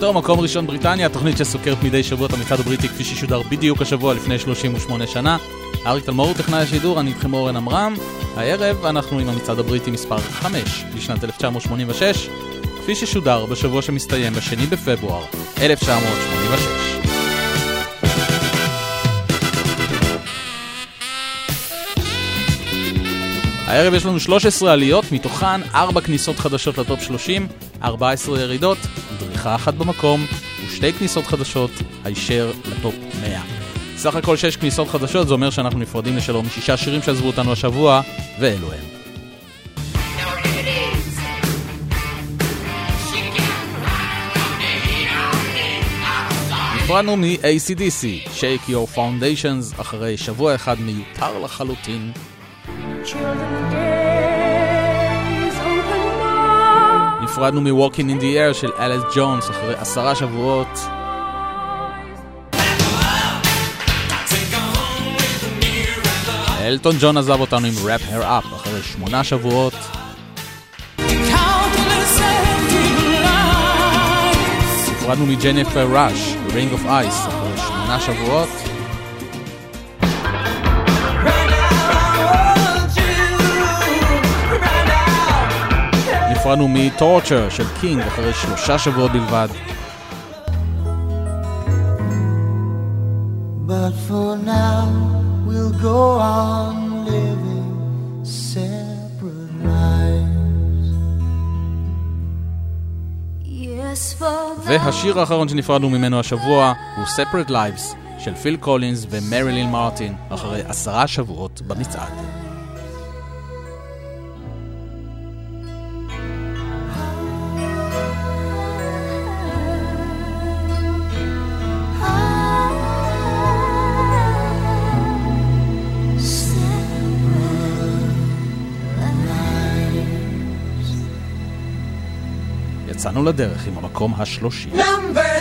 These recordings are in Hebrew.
טוב, מקום ראשון בריטניה, תוכנית שסוקרת מדי שבוע את המצעד הבריטי כפי ששודר בדיוק השבוע לפני 38 שנה. אריק תלמור, טכנאי השידור, אני איתכם אורן עמרם. הערב אנחנו עם המצעד הבריטי מספר 5 לשנת 1986, כפי ששודר בשבוע שמסתיים ב-2 בפברואר 1986. הערב יש לנו 13 עליות, מתוכן 4 כניסות חדשות לטופ 30, 14 ירידות, דריכה אחת במקום ושתי כניסות חדשות, הישר לטופ 100. סך הכל 6 כניסות חדשות, זה אומר שאנחנו נפרדים לשלום משישה שירים שעזבו אותנו השבוע, ואלו הם. נפרדנו מ-ACDC, Shake Your Foundations, אחרי שבוע אחד מיותר לחלוטין. נפרדנו מ-Walking in the Air של אלס ג'ונס אחרי עשרה שבועות. אלטון ג'ון עזב אותנו עם Wrap Her Up אחרי שמונה שבועות. נפרדנו מג'ניפר ראש, Ring of Ice אחרי שמונה שבועות. נפרדנו מ-Torture של קינג אחרי שלושה שבועות בלבד. But for now, we'll go on living separate lives. Yes, for והשיר האחרון שנפרדנו ממנו השבוע הוא Separate Lives של פיל קולינס ומרילין מרטין אחרי עשרה שבועות במצעד. יצאנו לדרך עם המקום השלושים. Number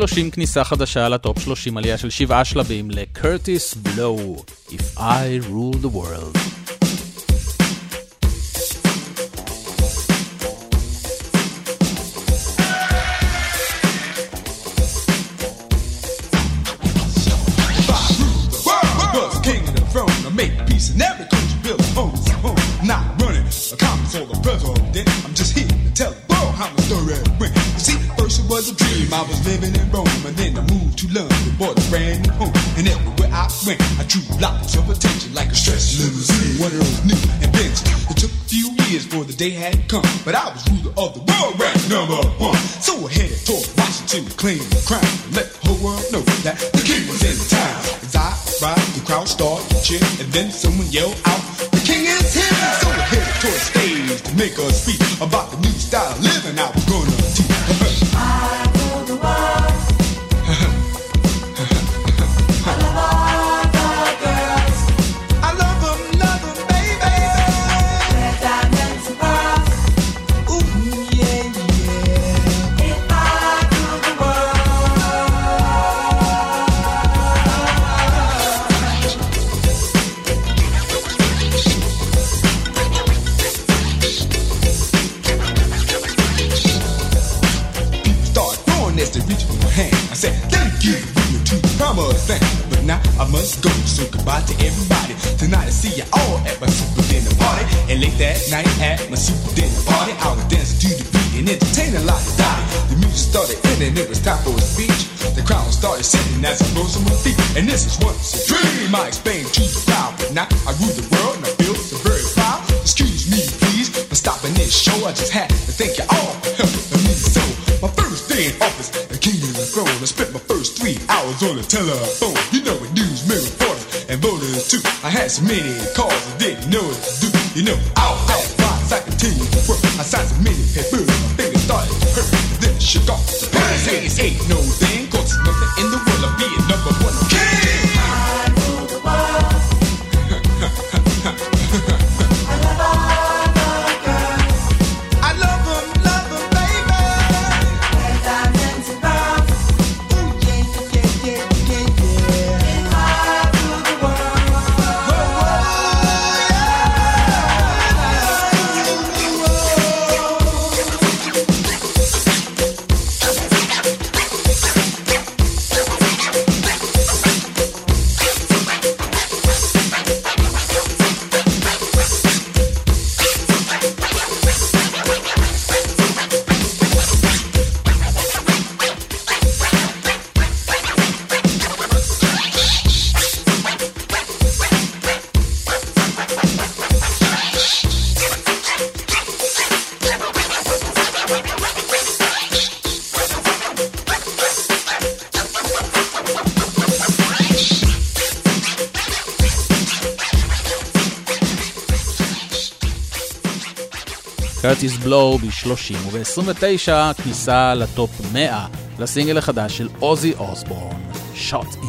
וב-30 כניסה חדשה לטופ 30 עלייה של שבעה שלבים לקרטיס בלואו, If I rule the world. make peace every country, homes, home. Not was a dream. I was living in Rome, and then I moved to London, bought a brand new home. And everywhere I went, I drew lots of attention, like a stretch limousine, one of those new inventions. It took a few years for the day had come, but I was ruler of the world, ranked number one. So I headed toward Washington to claim the crown, and let the whole world know that the king was in town. As I ride, the crowd start to cheer, and then someone yelled out, "The king is here!" So I headed toward the stage to make us speak about the new style of living I was And this is once a dream I explained to the crowd. But now I rule the world and I feel so very proud. Excuse me, please, for stopping this show. I just had to thank you all for helping me so. My first day in office, the king of the throne. I spent my first three hours on the telephone. You know, with news, reporters, and voters too. I had so many calls I didn't know what to do. You know, out בלו ב-30 וב-29 כניסה לטופ 100 לסינגל החדש של עוזי אוסבורן, Shot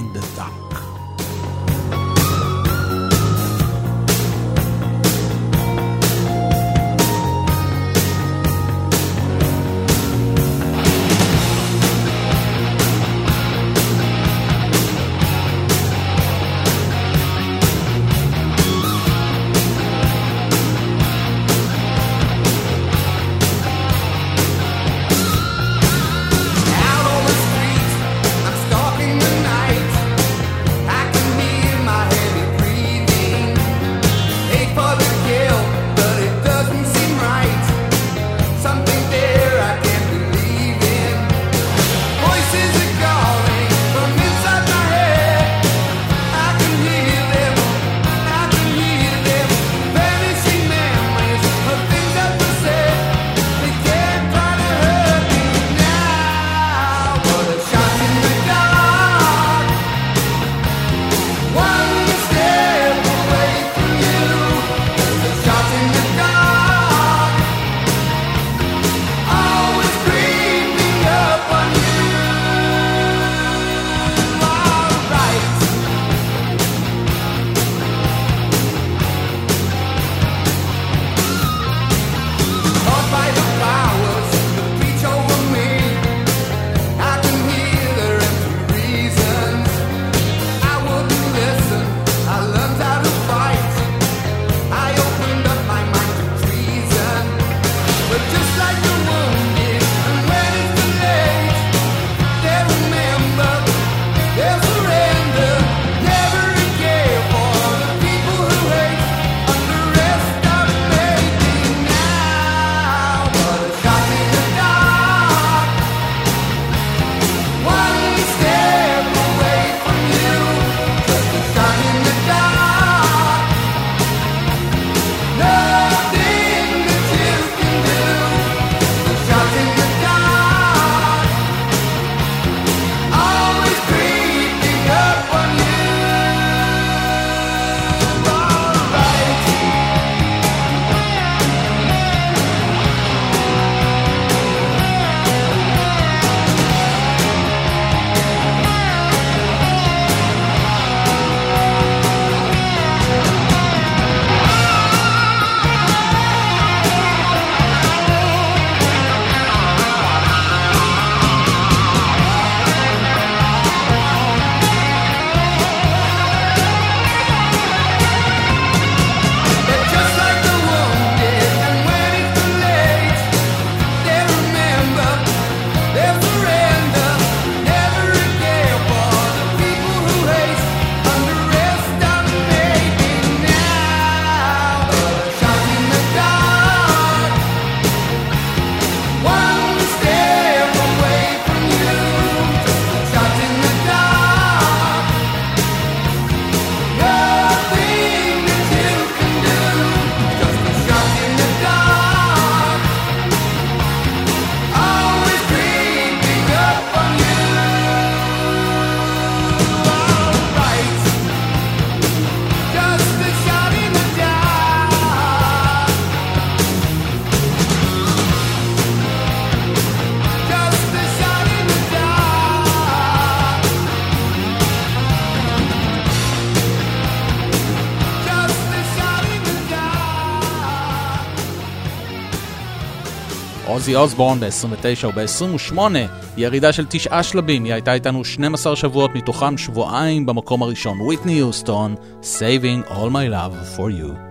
אוזי אוסבורן ב-29 וב-28, ירידה של תשעה שלבים, היא הייתה איתנו 12 שבועות, מתוכם שבועיים במקום הראשון, ויטני יוסטון, Saving All My Love For You.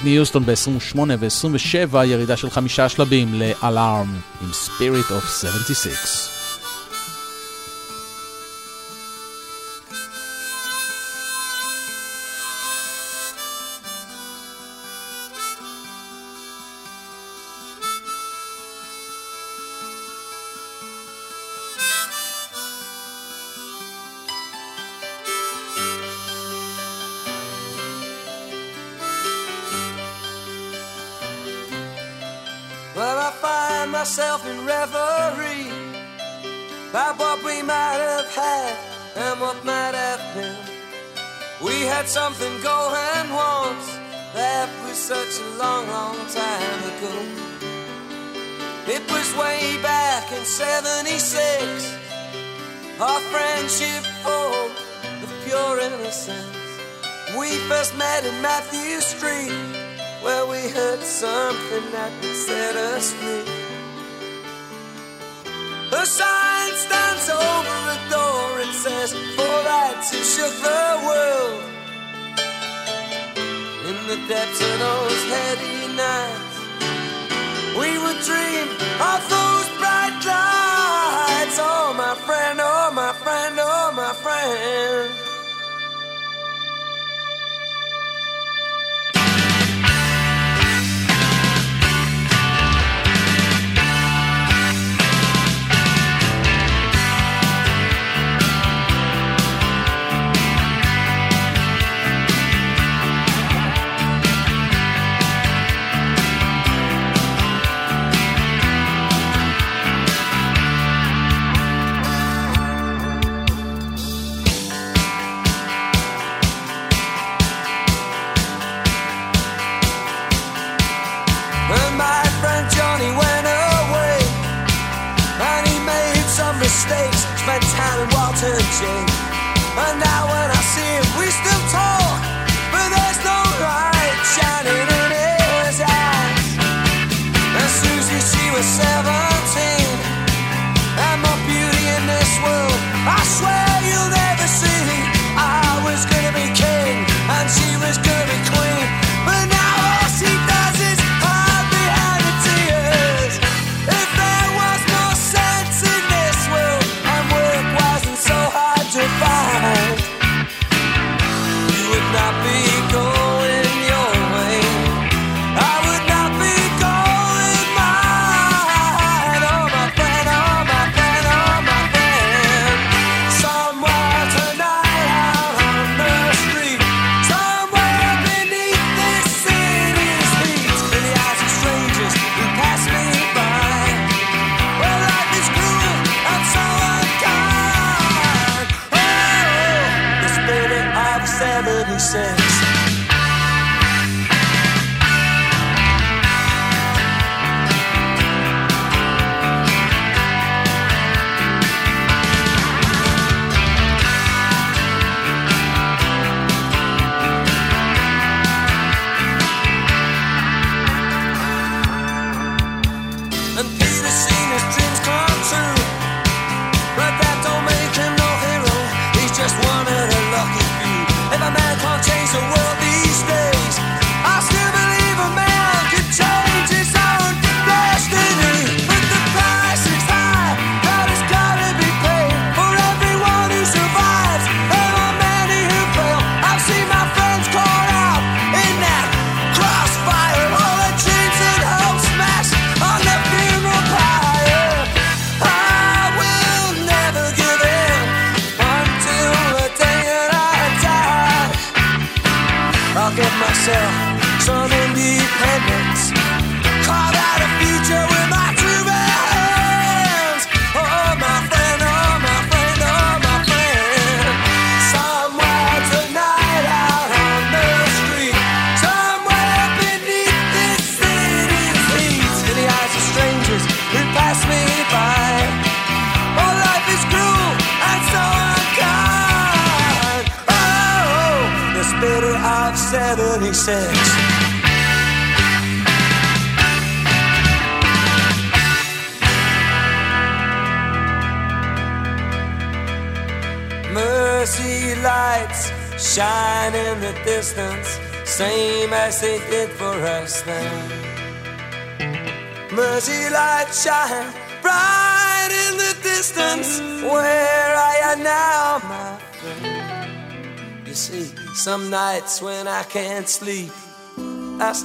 וויטני יוסטון ב-28 ו-27, ירידה של חמישה שלבים ל-Alarm עם Spirit of 76.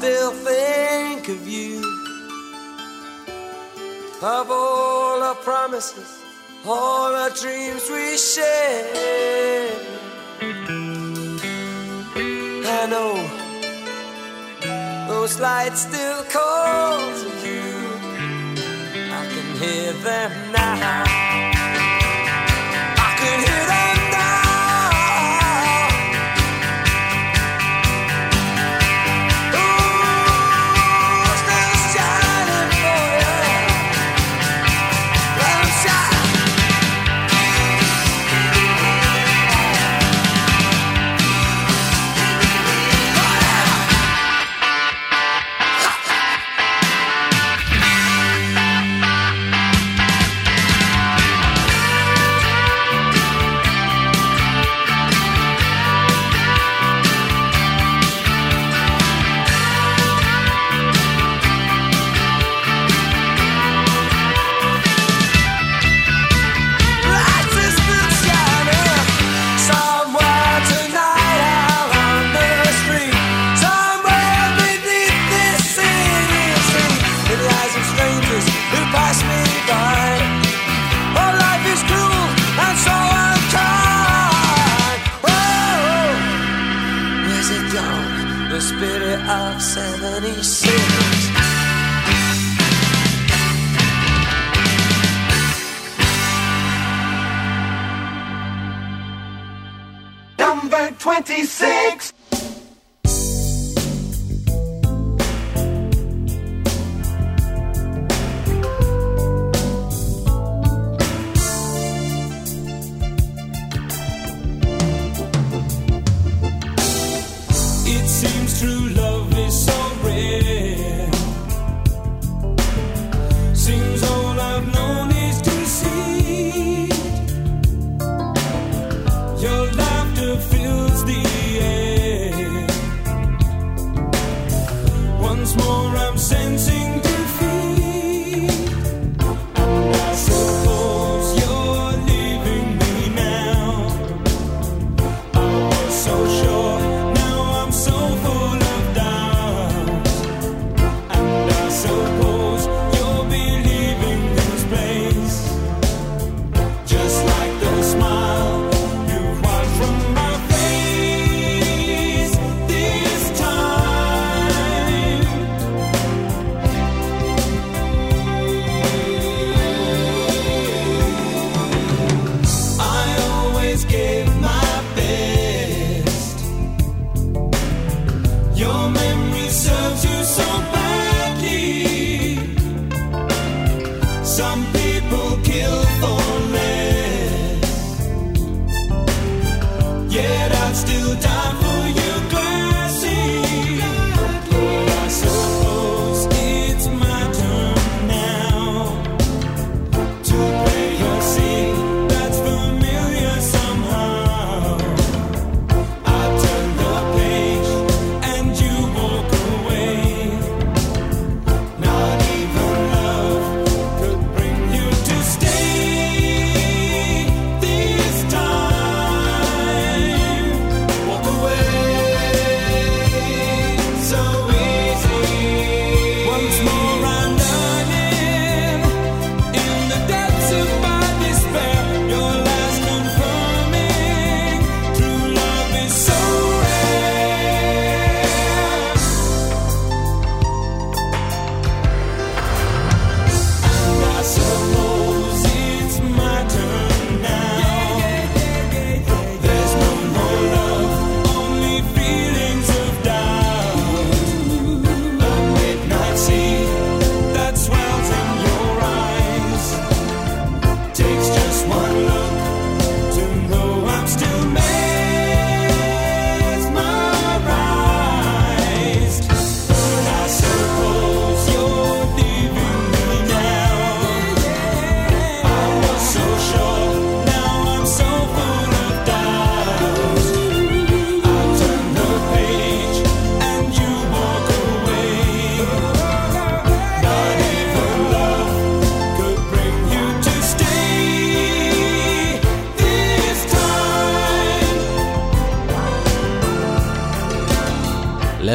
still think of you. Of all our promises, all our dreams we shared. I know those lights still call to you. I can hear them now.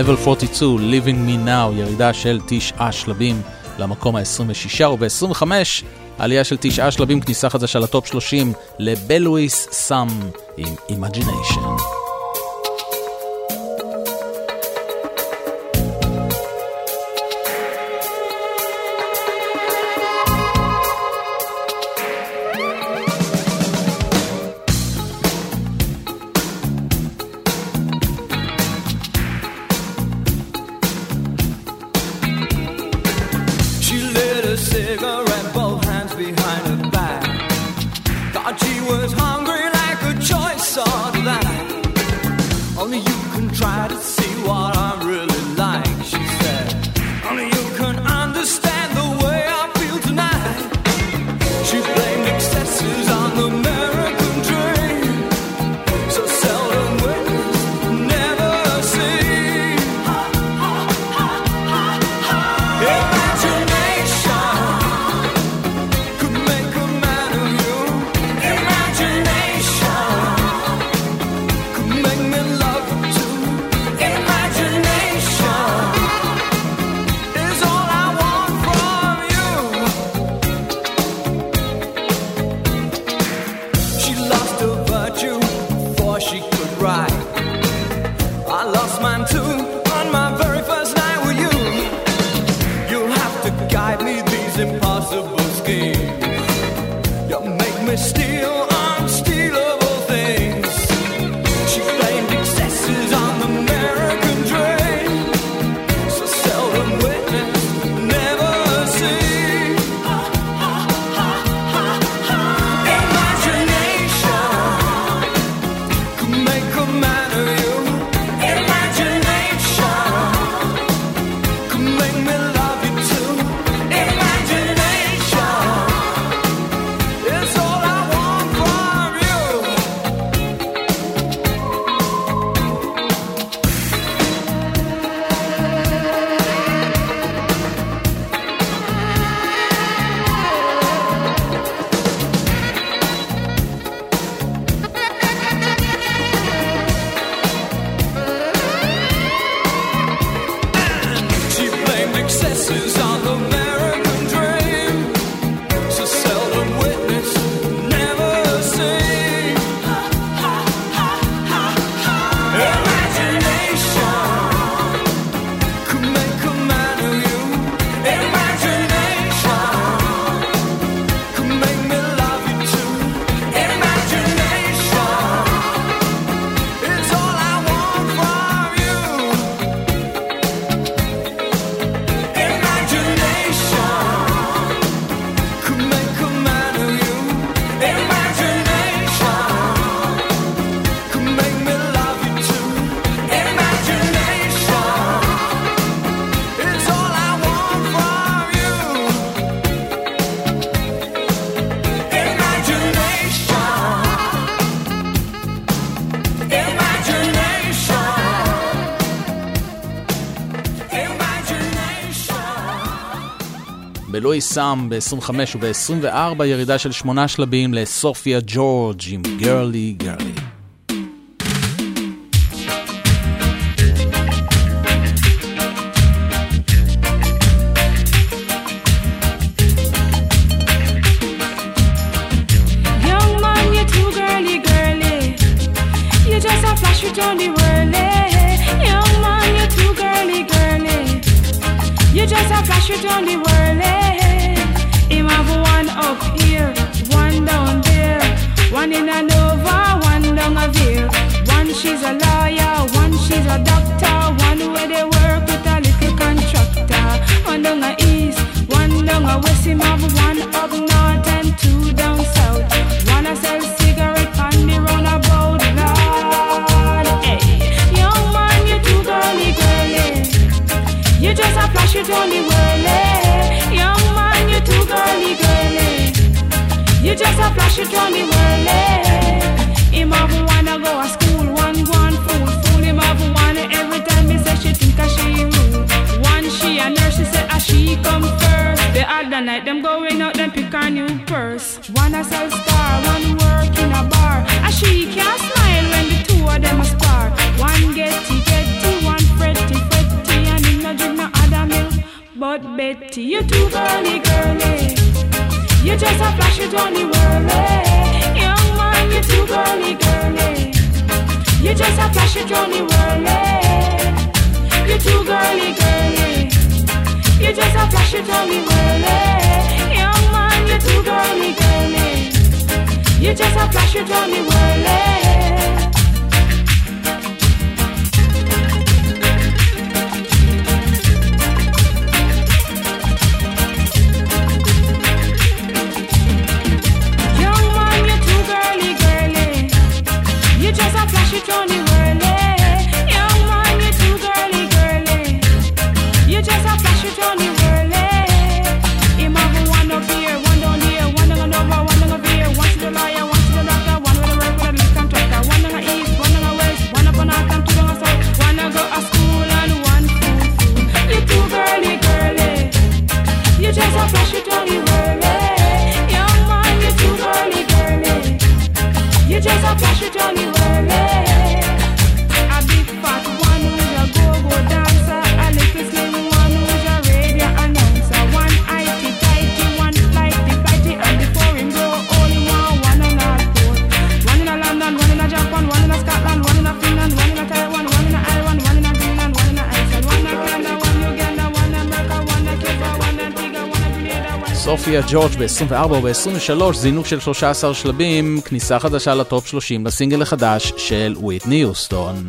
Level 42, Living Me Now, ירידה של תשעה שלבים למקום ה-26, וב-25, עלייה של תשעה שלבים, כניסה חדשה לטופ 30 לבלוויס סאם עם Imagination. בלואי סאם ב-25 וב-24 ירידה של שמונה שלבים לסופיה ג'ורג' עם גרלי גרלי. You just a flash one in a Nova, one down a Veer. One she's a lawyer, one she's a doctor, one where they work with a little contractor. One down a east, one down a west. Him have one up north and two down south. One a sell cigarette on the roundabout, Lord. Hey, young man, you too girly, girly. You just a flash the whirly. Young man, you too girly, girly. You just a flash it on the whirly. Him have wanna go a school, one go fool, fool him have wanna every time he say she think a she rude. One she a nurse, she say a she come first. The other night them going out, them pick a new purse. One a sell star, one work in a bar. A she can't smile when the two of them a spar. One getty getty, one fretty fretty, and him no drink no other milk. But Betty, you too girly girly. You just a flash, you don't need worry. Young man, you're too girly, girly. You just a flash, you don't. you too girly, girly. You just a flash, you don't. Young man, You too girly, girly. You just a flash, you don't. Special סופיה ג'ורג' ב-24 וב-23 זינוק של 13 שלבים, כניסה חדשה לטופ 30 בסינגל החדש של וויטני יוסטון.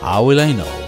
How will I know?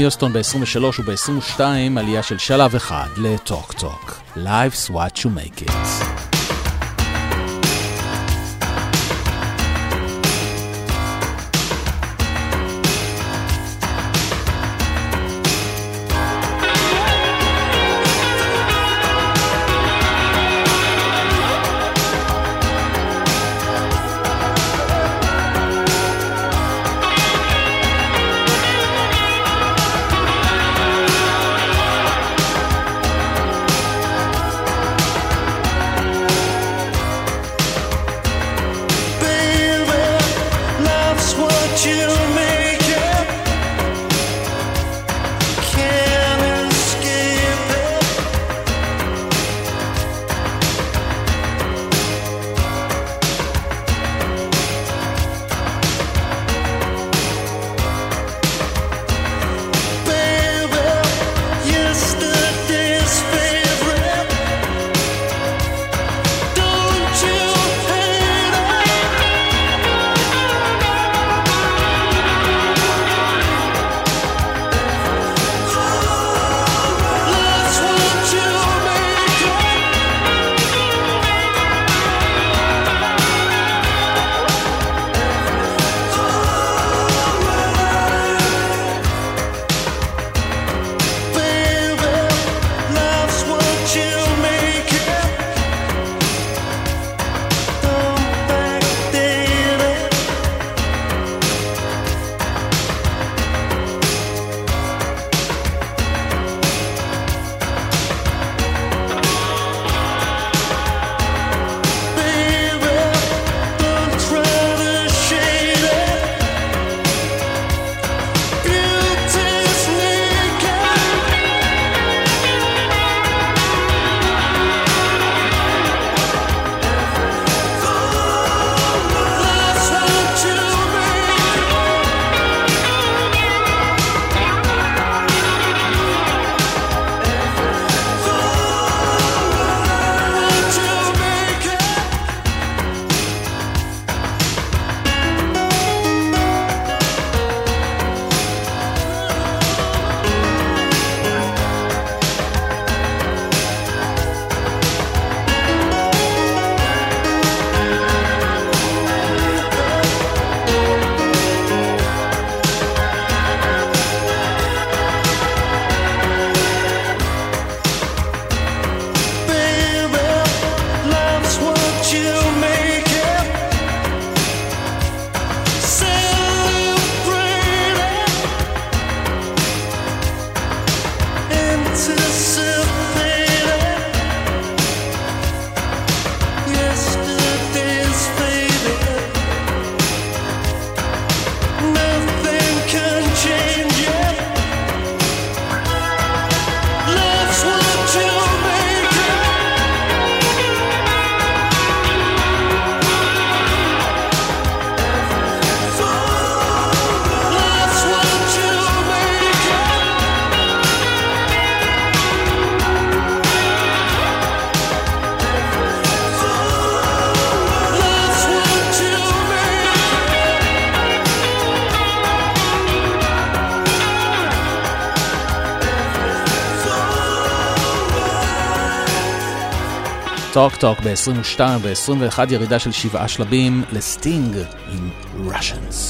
יוסטון ב-23 וב-22 עלייה של שלב אחד לטוק טוק. Life's what you make it. טוק טוק ב-22 ו-21 ירידה של שבעה שלבים לסטינג עם ראשנס.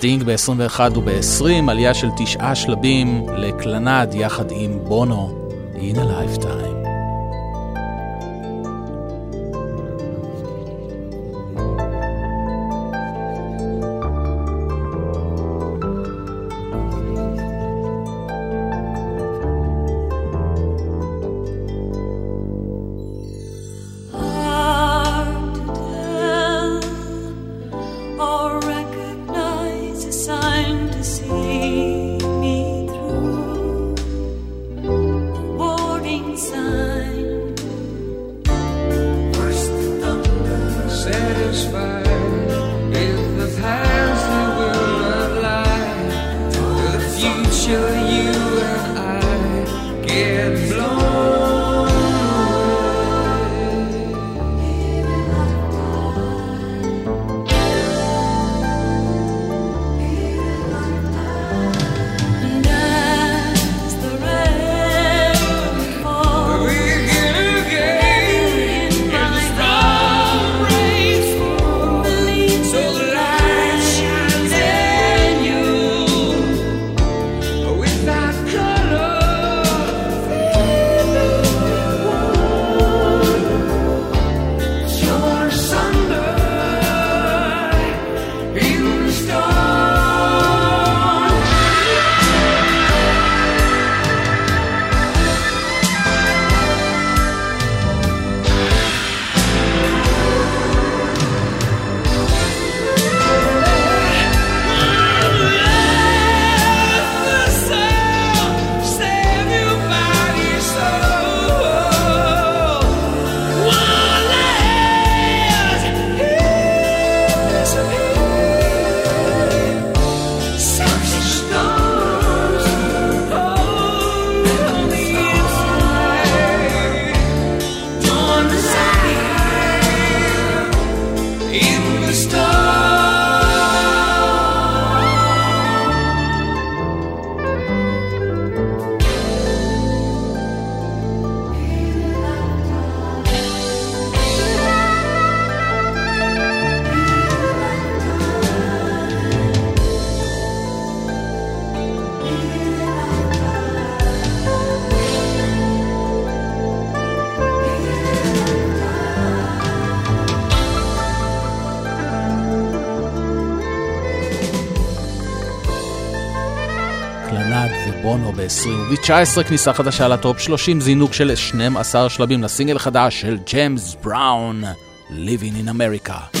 סטינג ב-21 וב-20, עלייה של תשעה שלבים לקלנד יחד עם בונו. 19 כניסה חדשה לטופ 30, זינוק של 12 שלבים לסינגל חדש של ג'יימס בראון, Living in America.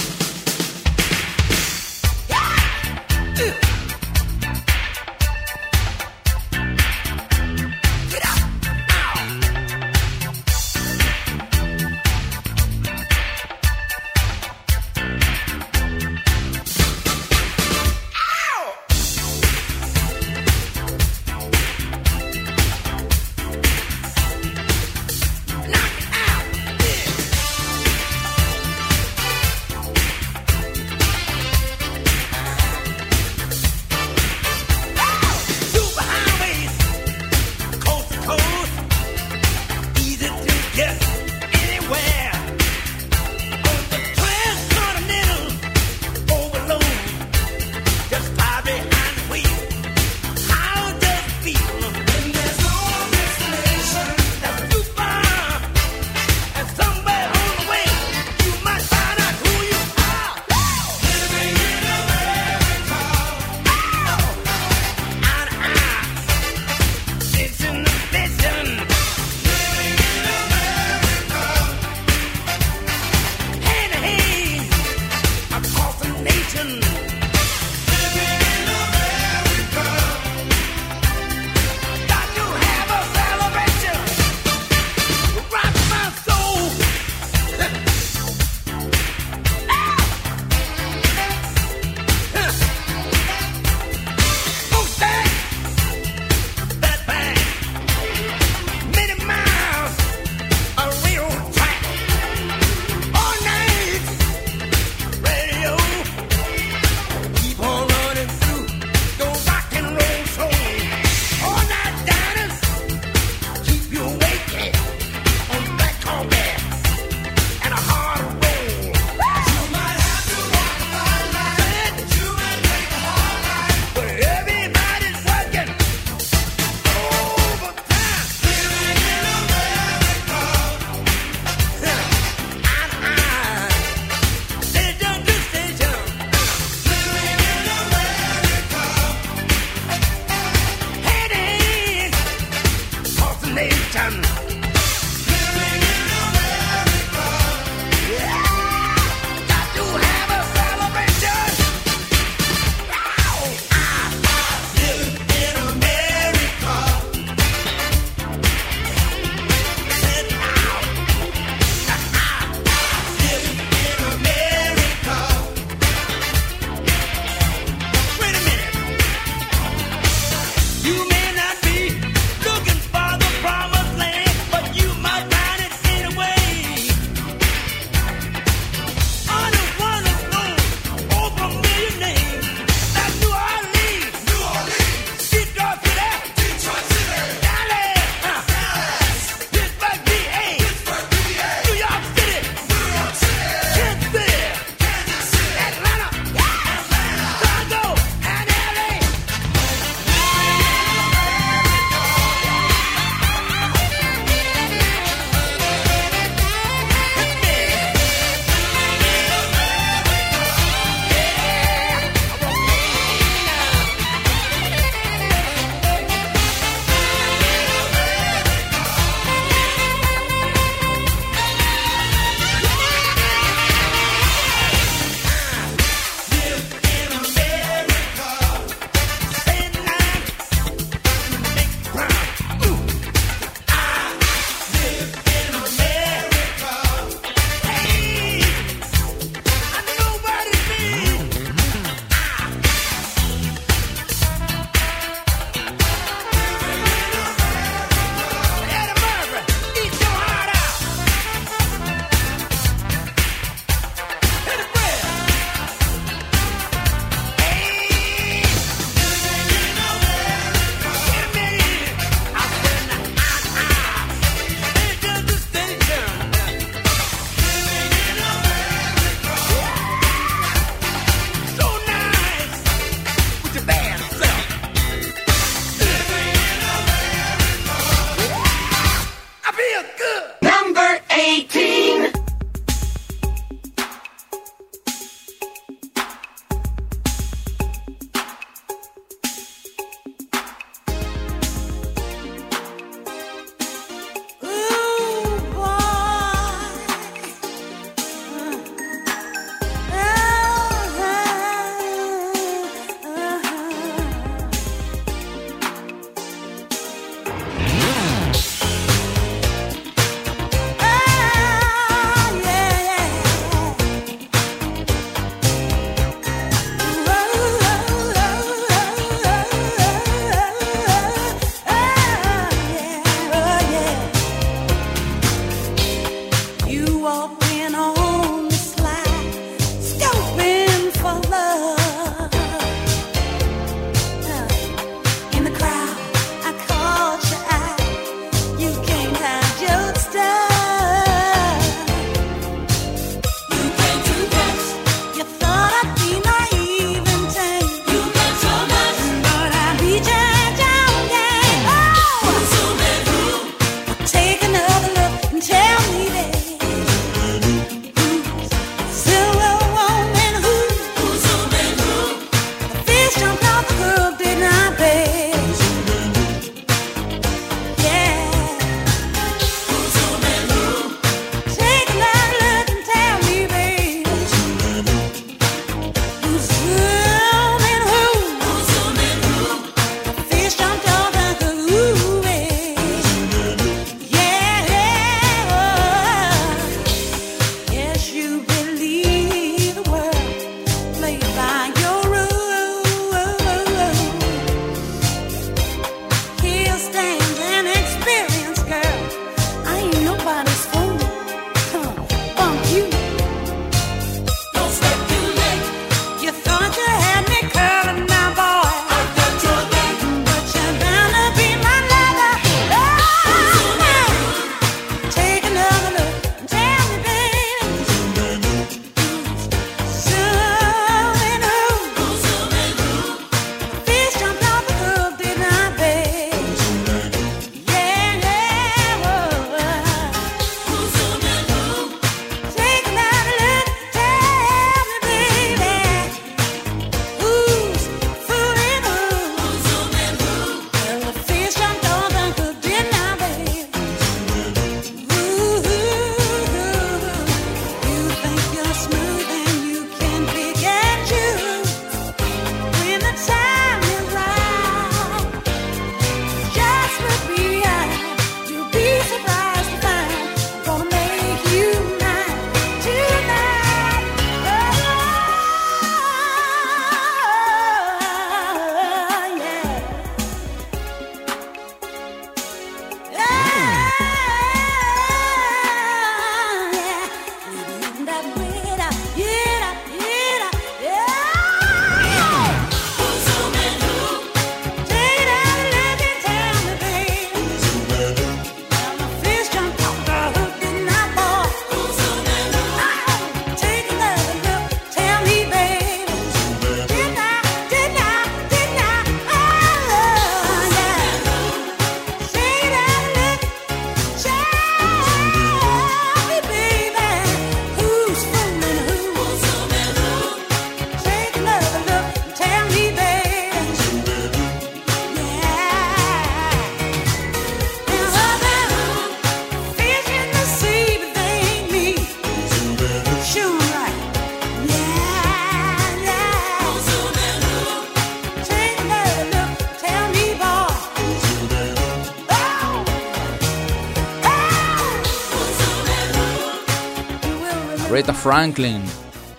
פרנקלין.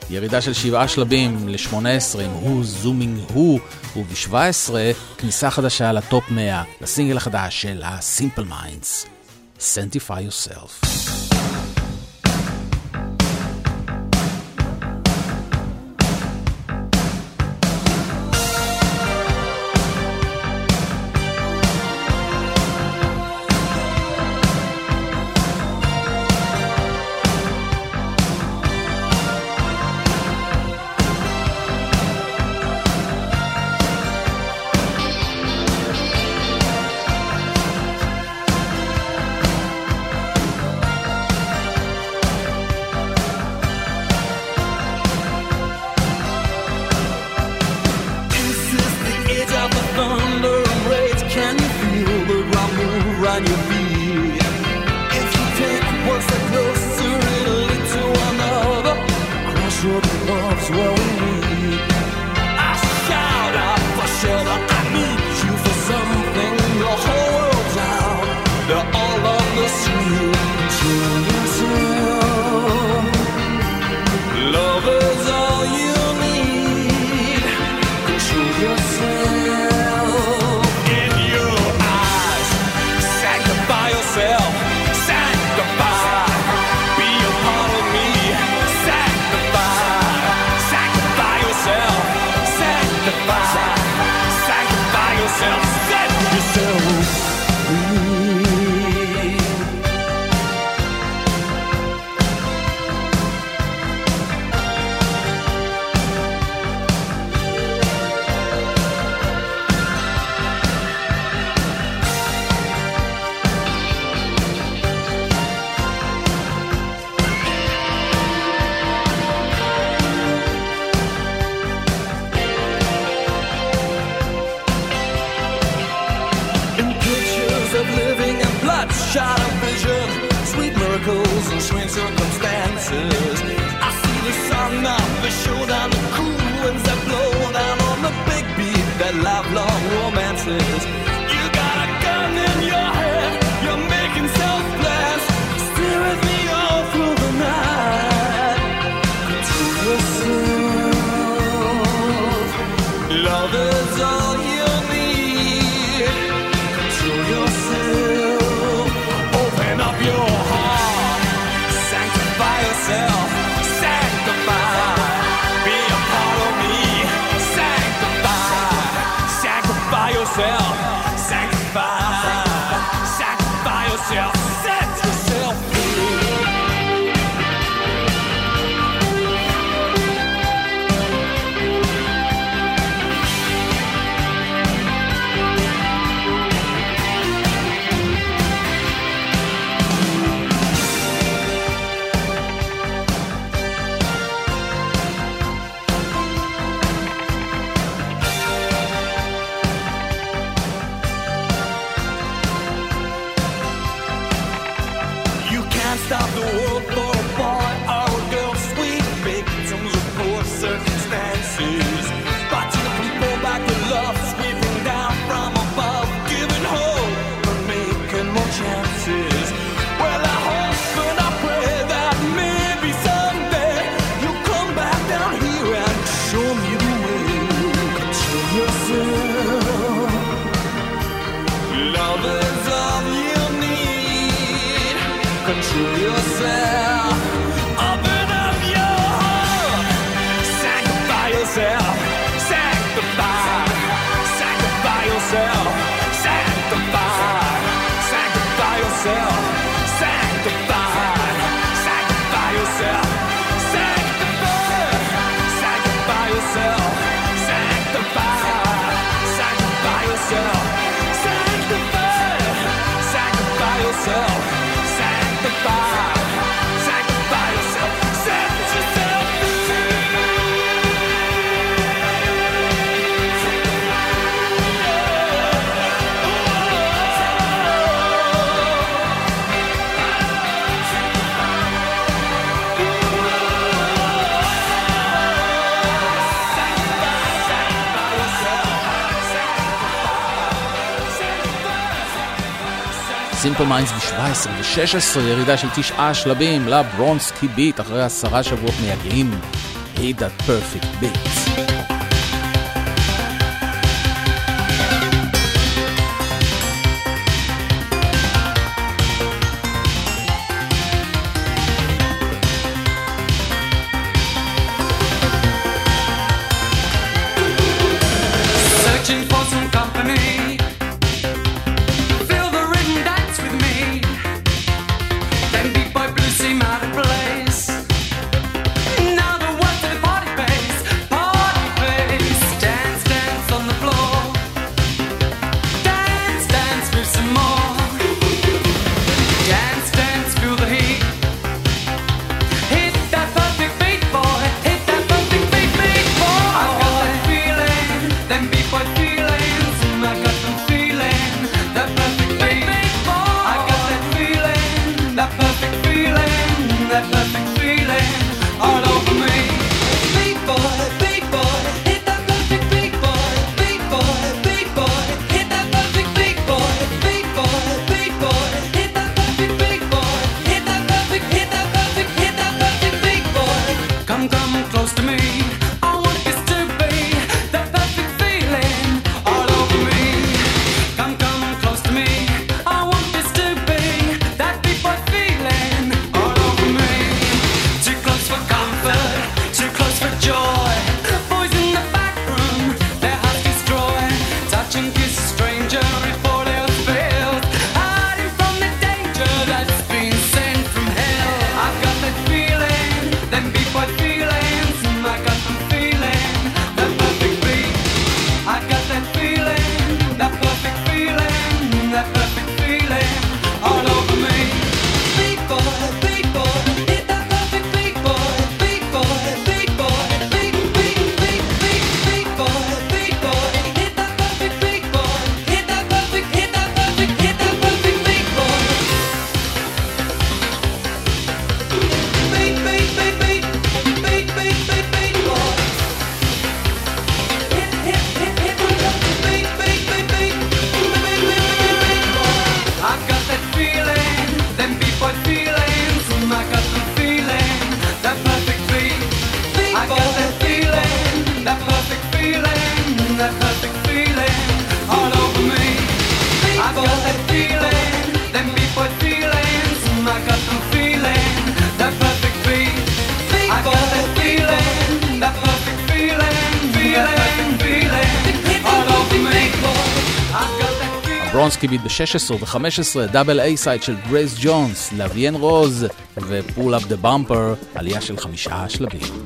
ירידה של שבעה שלבים ל-18 עם הוא זומינג הוא, וב-17 כניסה חדשה לטופ 100, לסינגל החדש של ה-Simple Minds, Sentify Yourself. took סימפל מיינדס ב-17 ו-16, ירידה של תשעה שלבים לברונסקי ביט אחרי עשרה שבועות מייגעים. Hit That Perfect Beat. אינטנסיבית ב-16 ו-15, double A-side של גרייס ג'ונס, לוויין רוז ופול אפ דה במפר, עלייה של חמישה שלבים.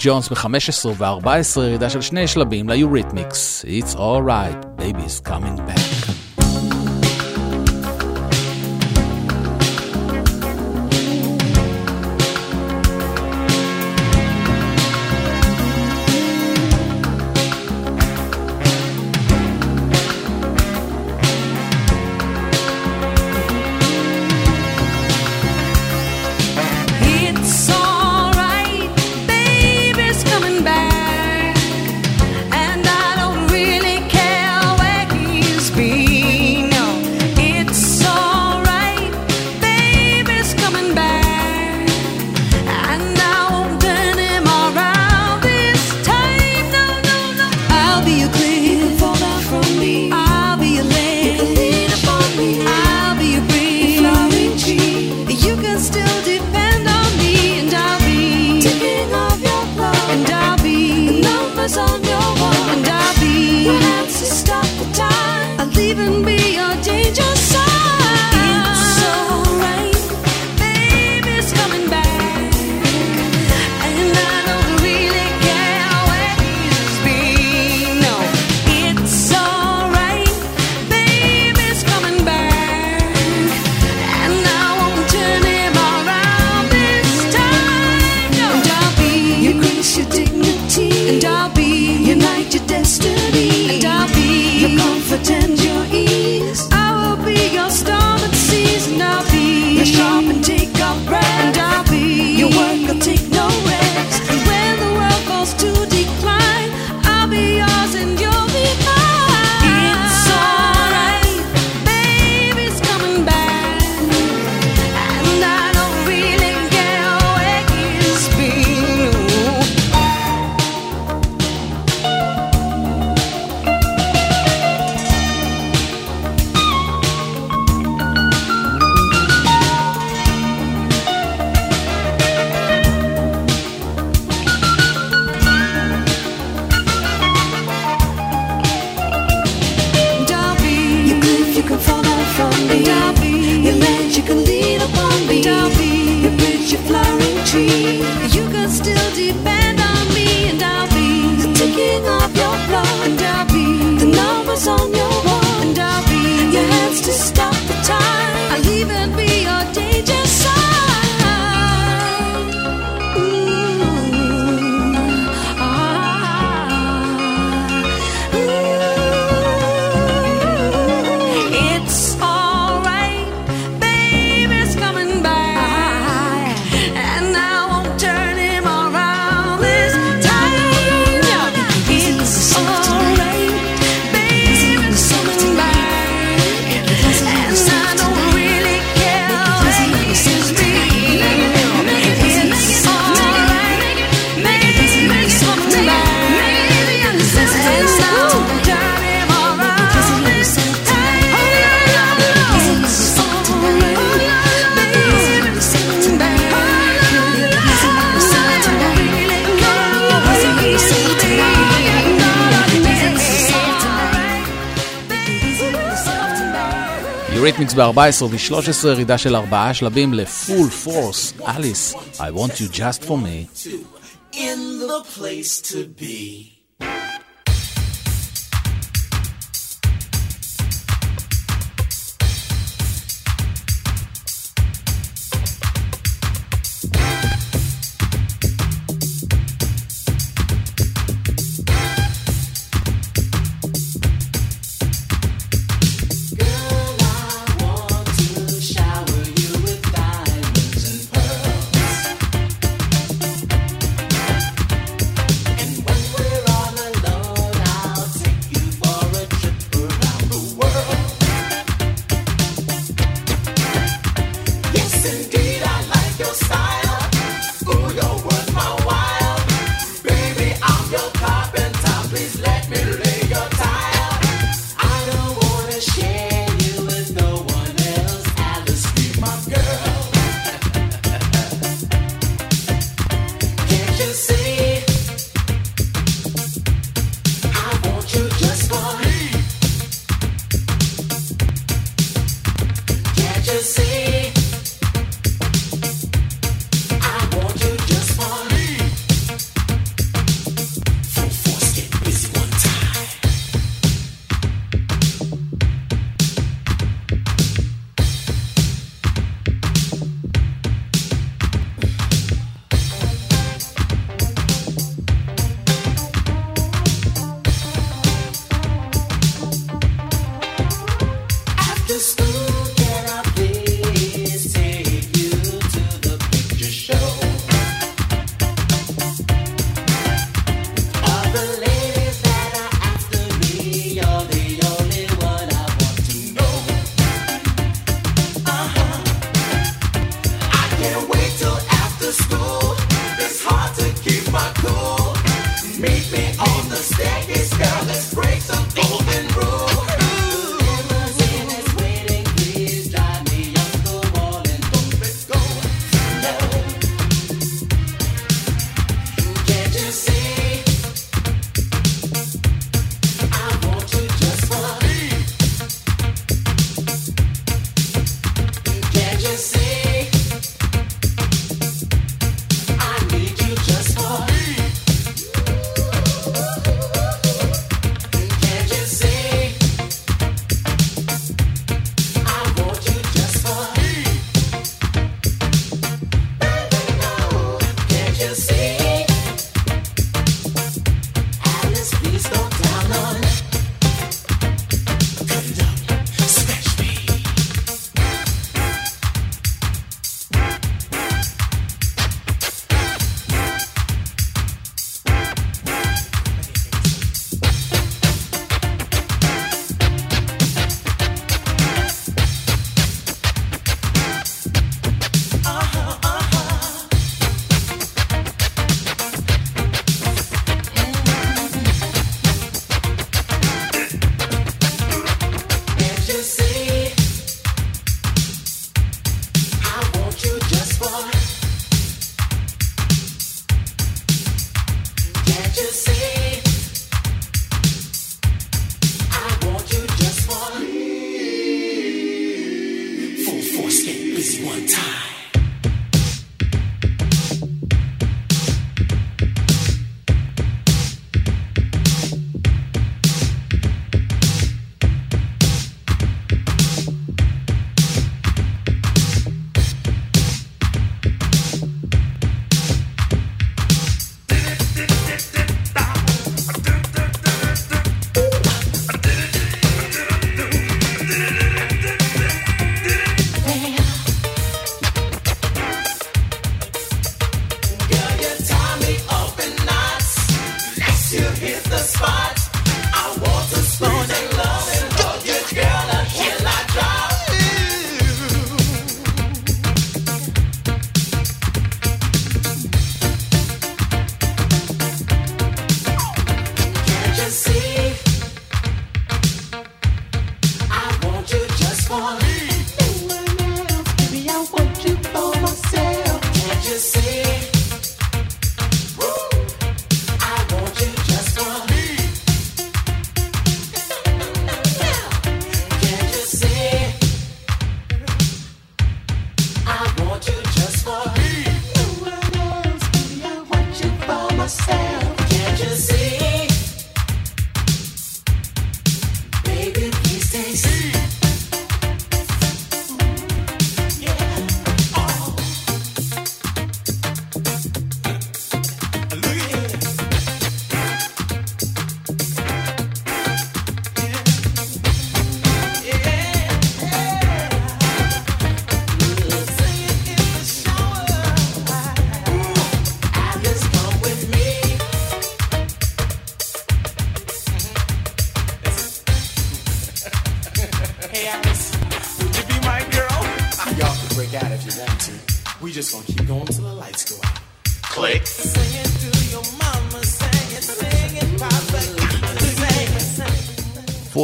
ג'ונס ב-15 ו-14 ירידה של שני שלבים ליוריתמיקס, It's Alright. ב-14 ו-13 ירידה של ארבעה שלבים לפול פורס, אליס, I want you just for me. In the place to be.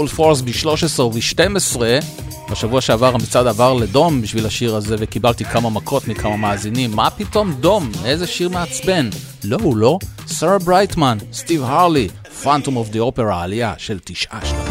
Full Force ב-13 וב-12. בשבוע שעבר המצעד עבר לדום בשביל השיר הזה וקיבלתי כמה מכות מכמה מאזינים. מה פתאום דום? איזה שיר מעצבן. לא, הוא לא. שרה ברייטמן, סטיב הרלי, Phantom of the Opera, עלייה של תשעה שלבים.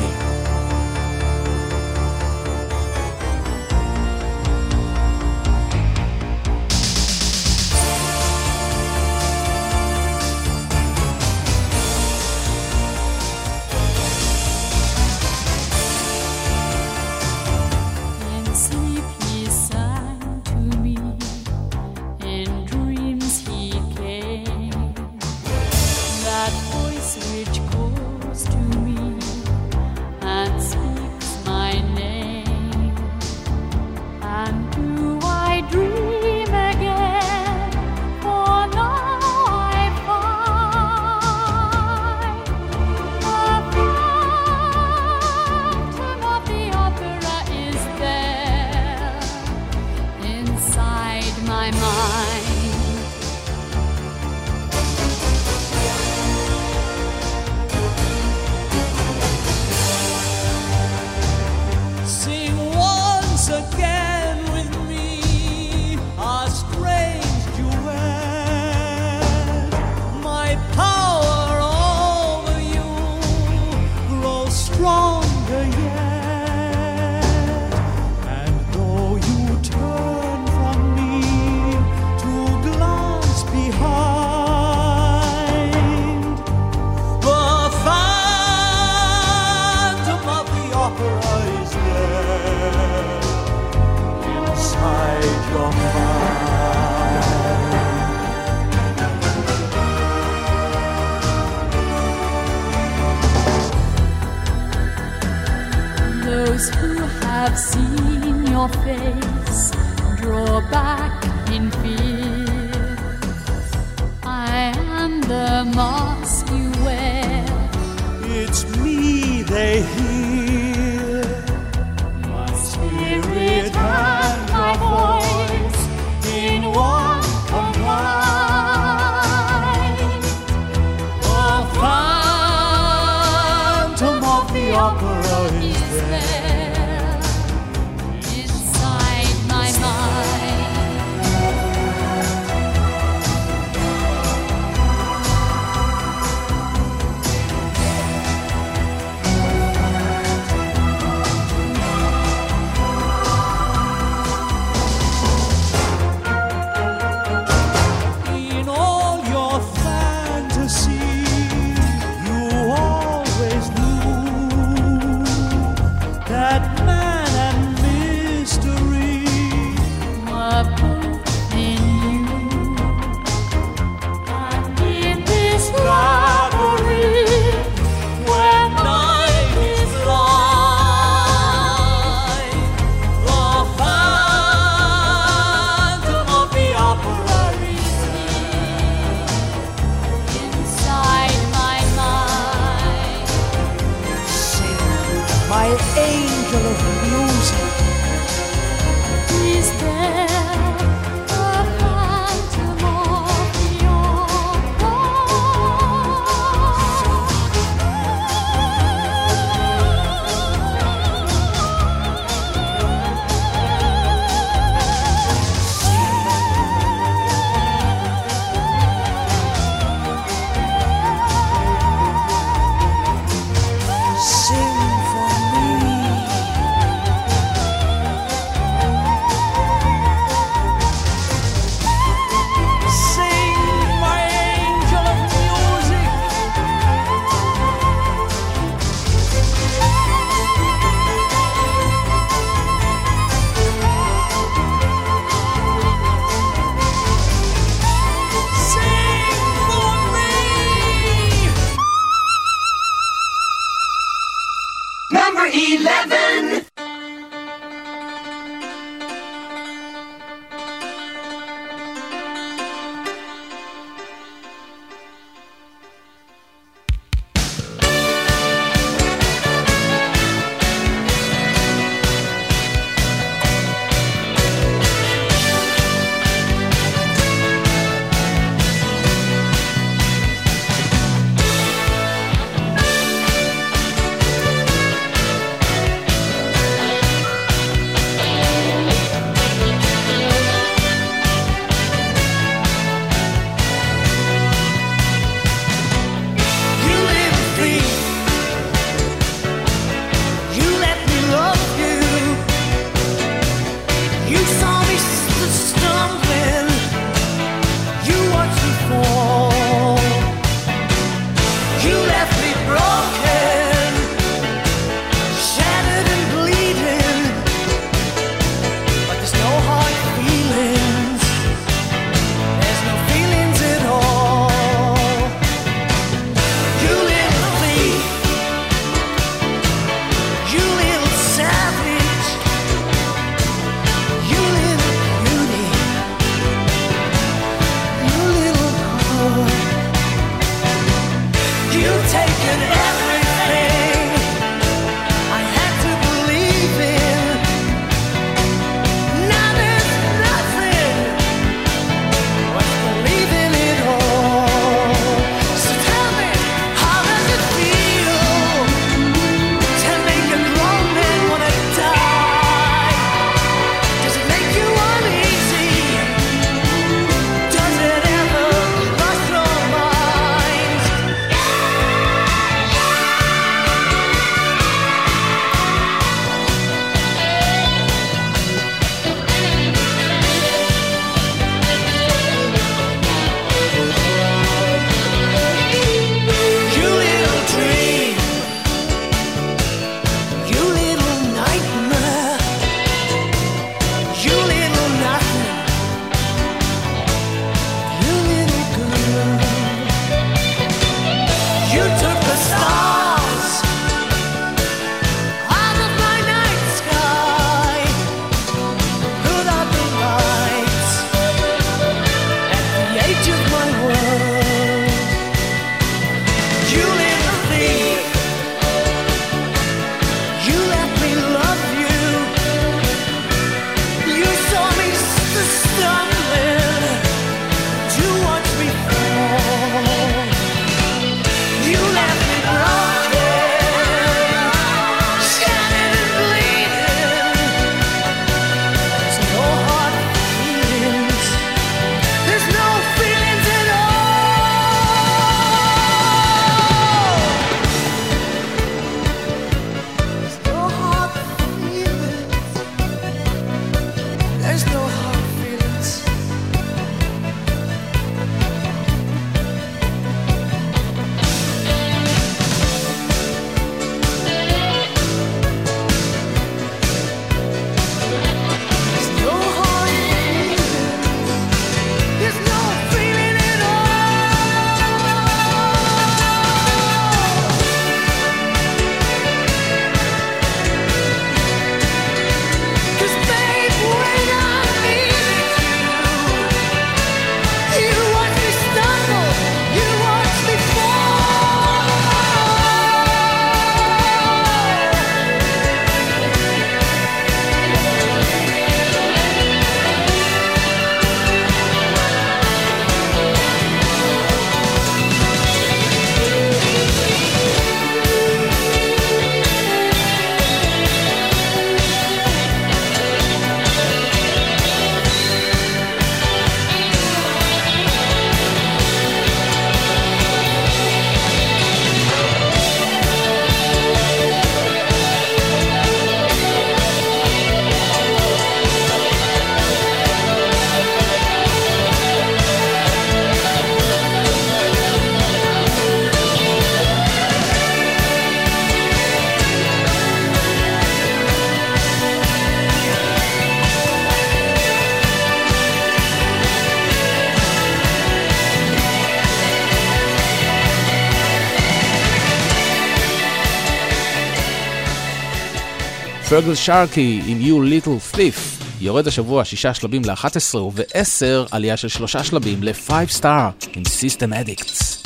פרגל שרקי עם You Little Thief יורד השבוע שישה שלבים ל-11 וב-10 עלייה של שלושה שלבים ל-5 star עם System Addicts.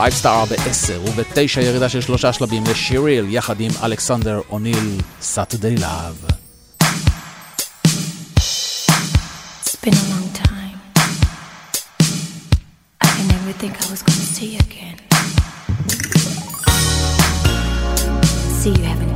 5 סטאר ב-10 וב-9 ירידה של שלושה שלבים לשיריל יחד עם אלכסנדר אוניל סאטרדי לאב. think I was gonna see you again. See you haven't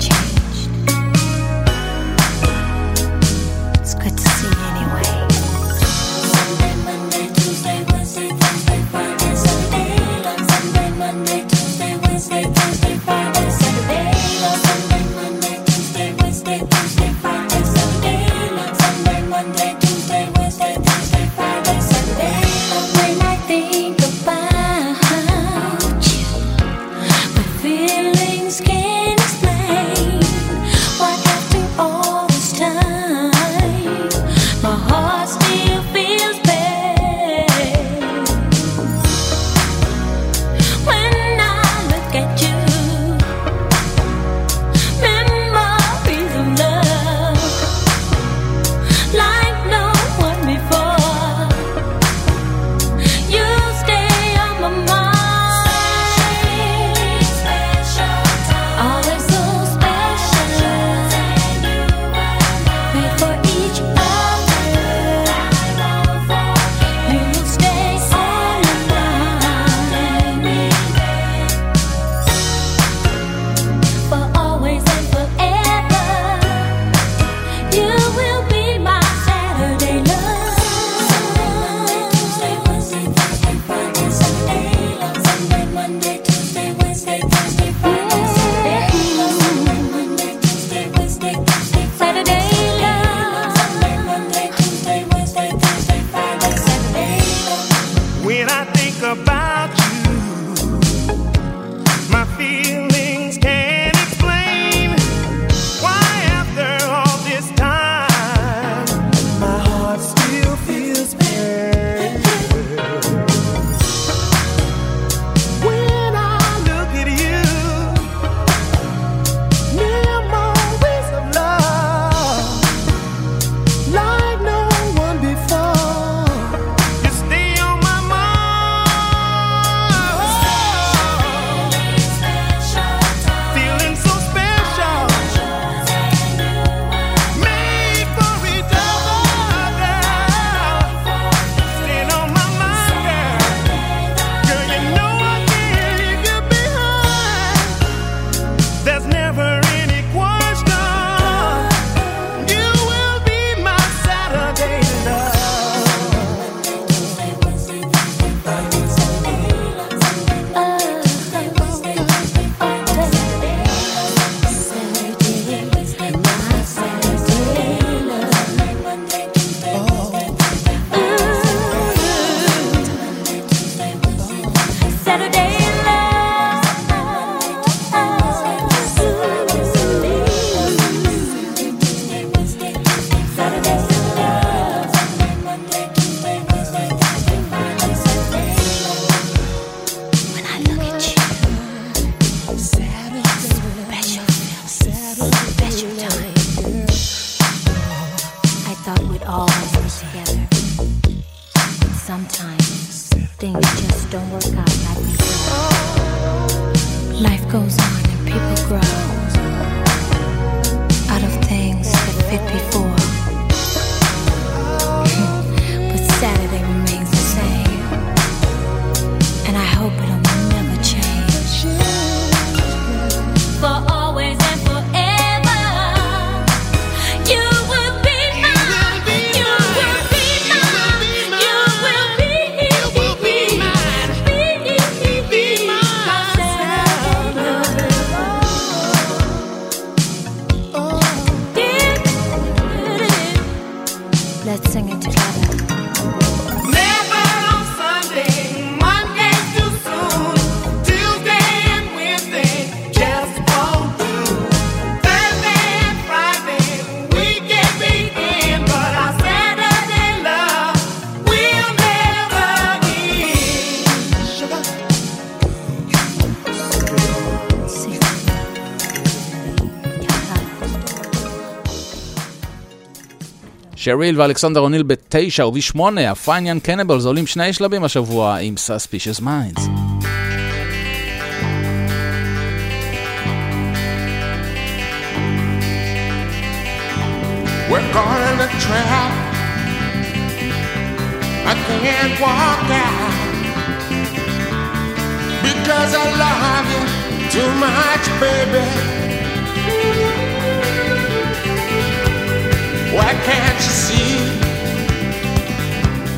שריל ואלכסנדר אוניל בתשע ובשמונה, הפייניאן קניבלס עולים שני שלבים השבוע עם סאספישס Minds. We're caught in a trap. I can't walk out because I love you too much, baby. Why can't you see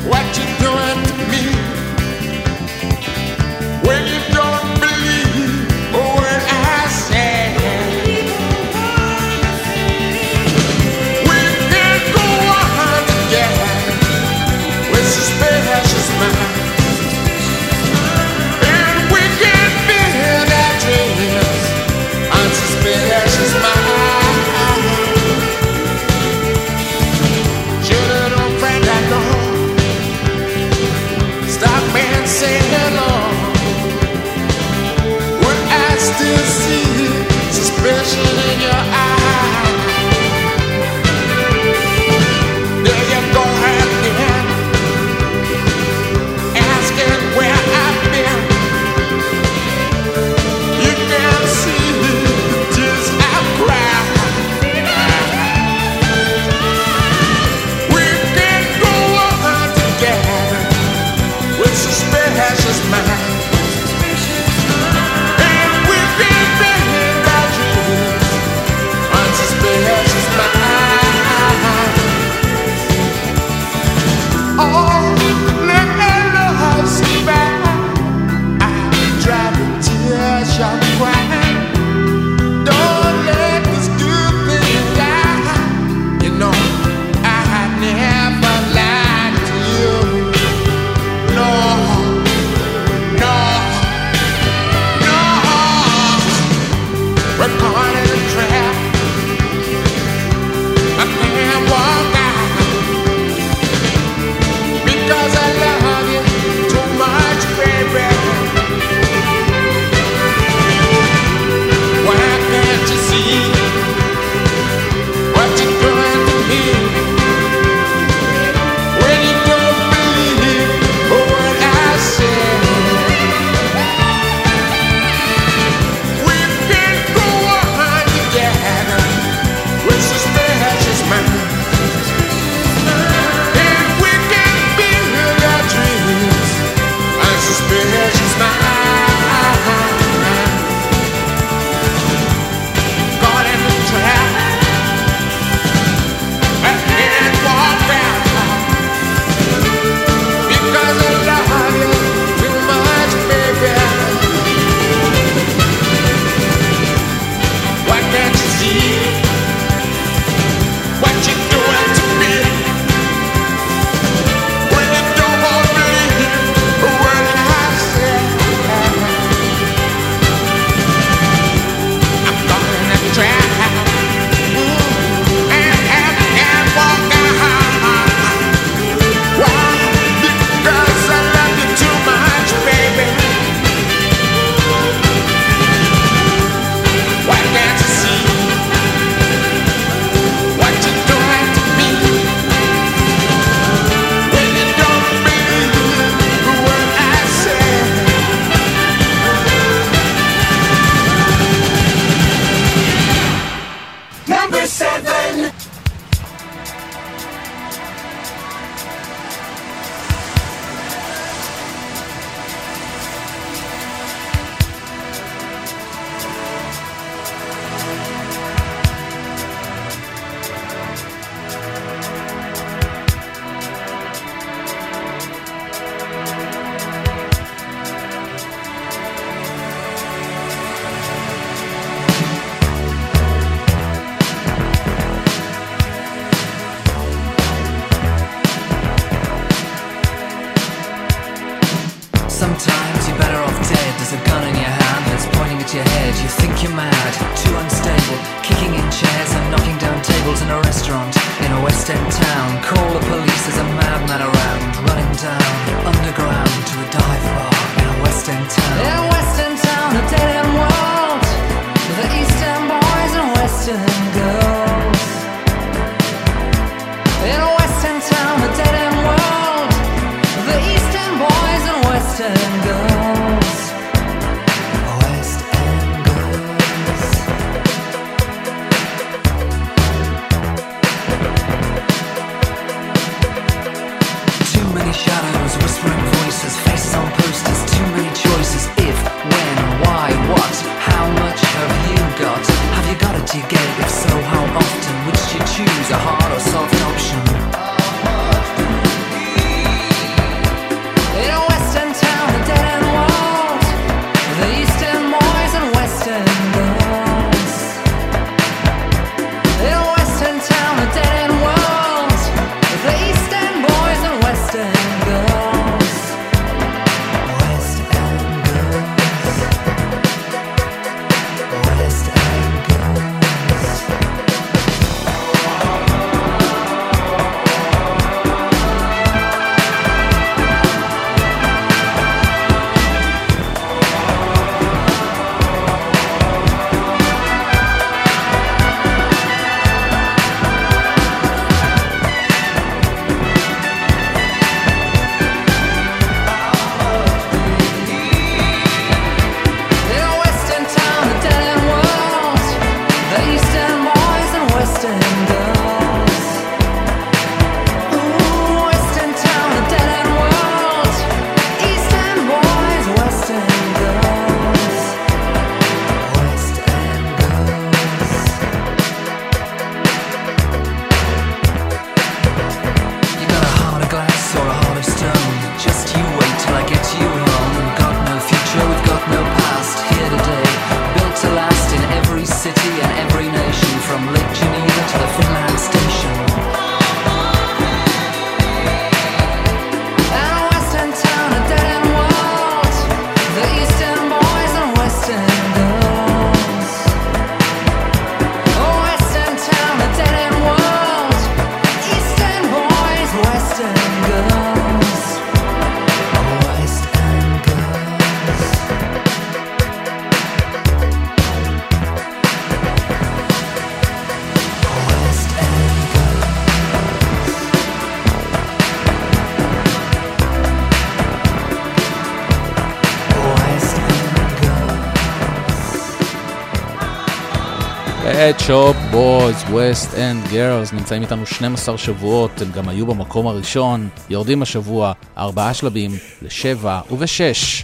what you're doing to me? When you don't believe. and go. Pet Shop Boys, West End Girls, נמצאים איתנו 12 שבועות, הם גם היו במקום הראשון, יורדים השבוע ארבעה שלבים לשבע ובשש.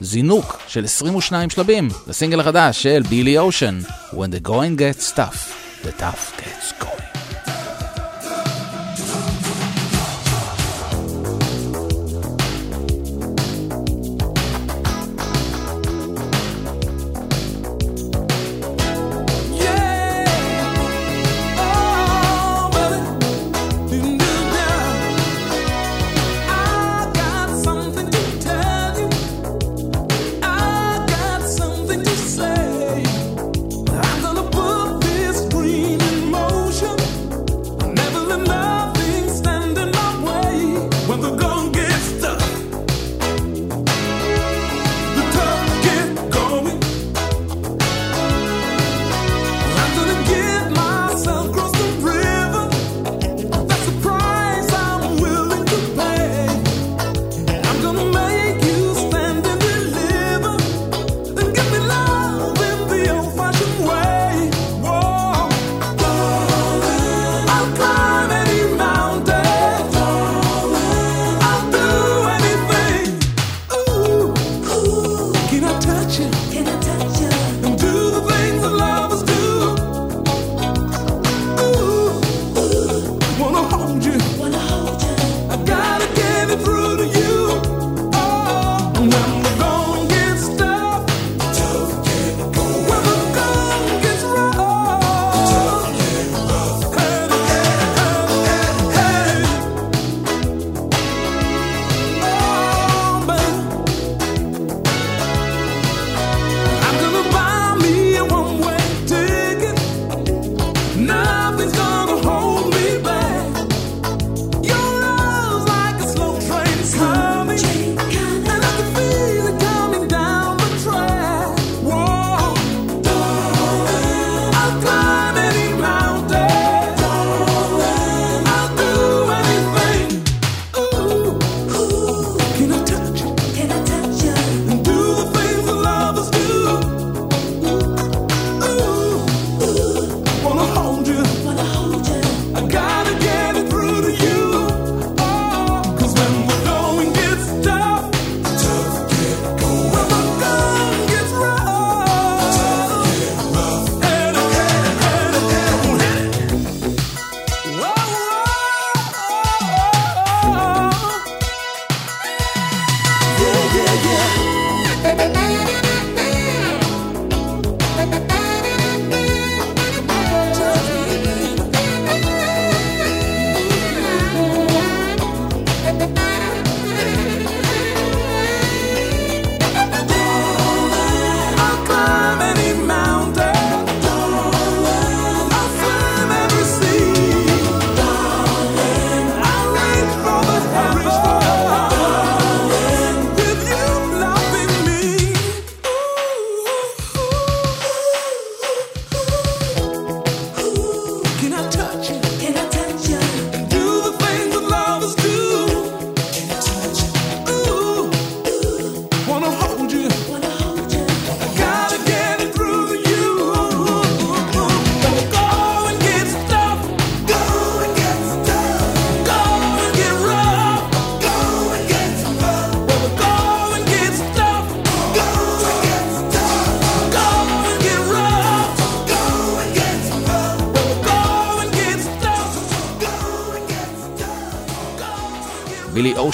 זינוק של 22 שלבים לסינגל החדש של בילי אושן, When the going gets tough, the tough gets going.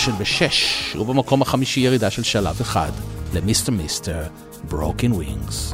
אושן בשש, ובמקום החמישי ירידה של שלב אחד ל Mr. Mister, Broken Wings.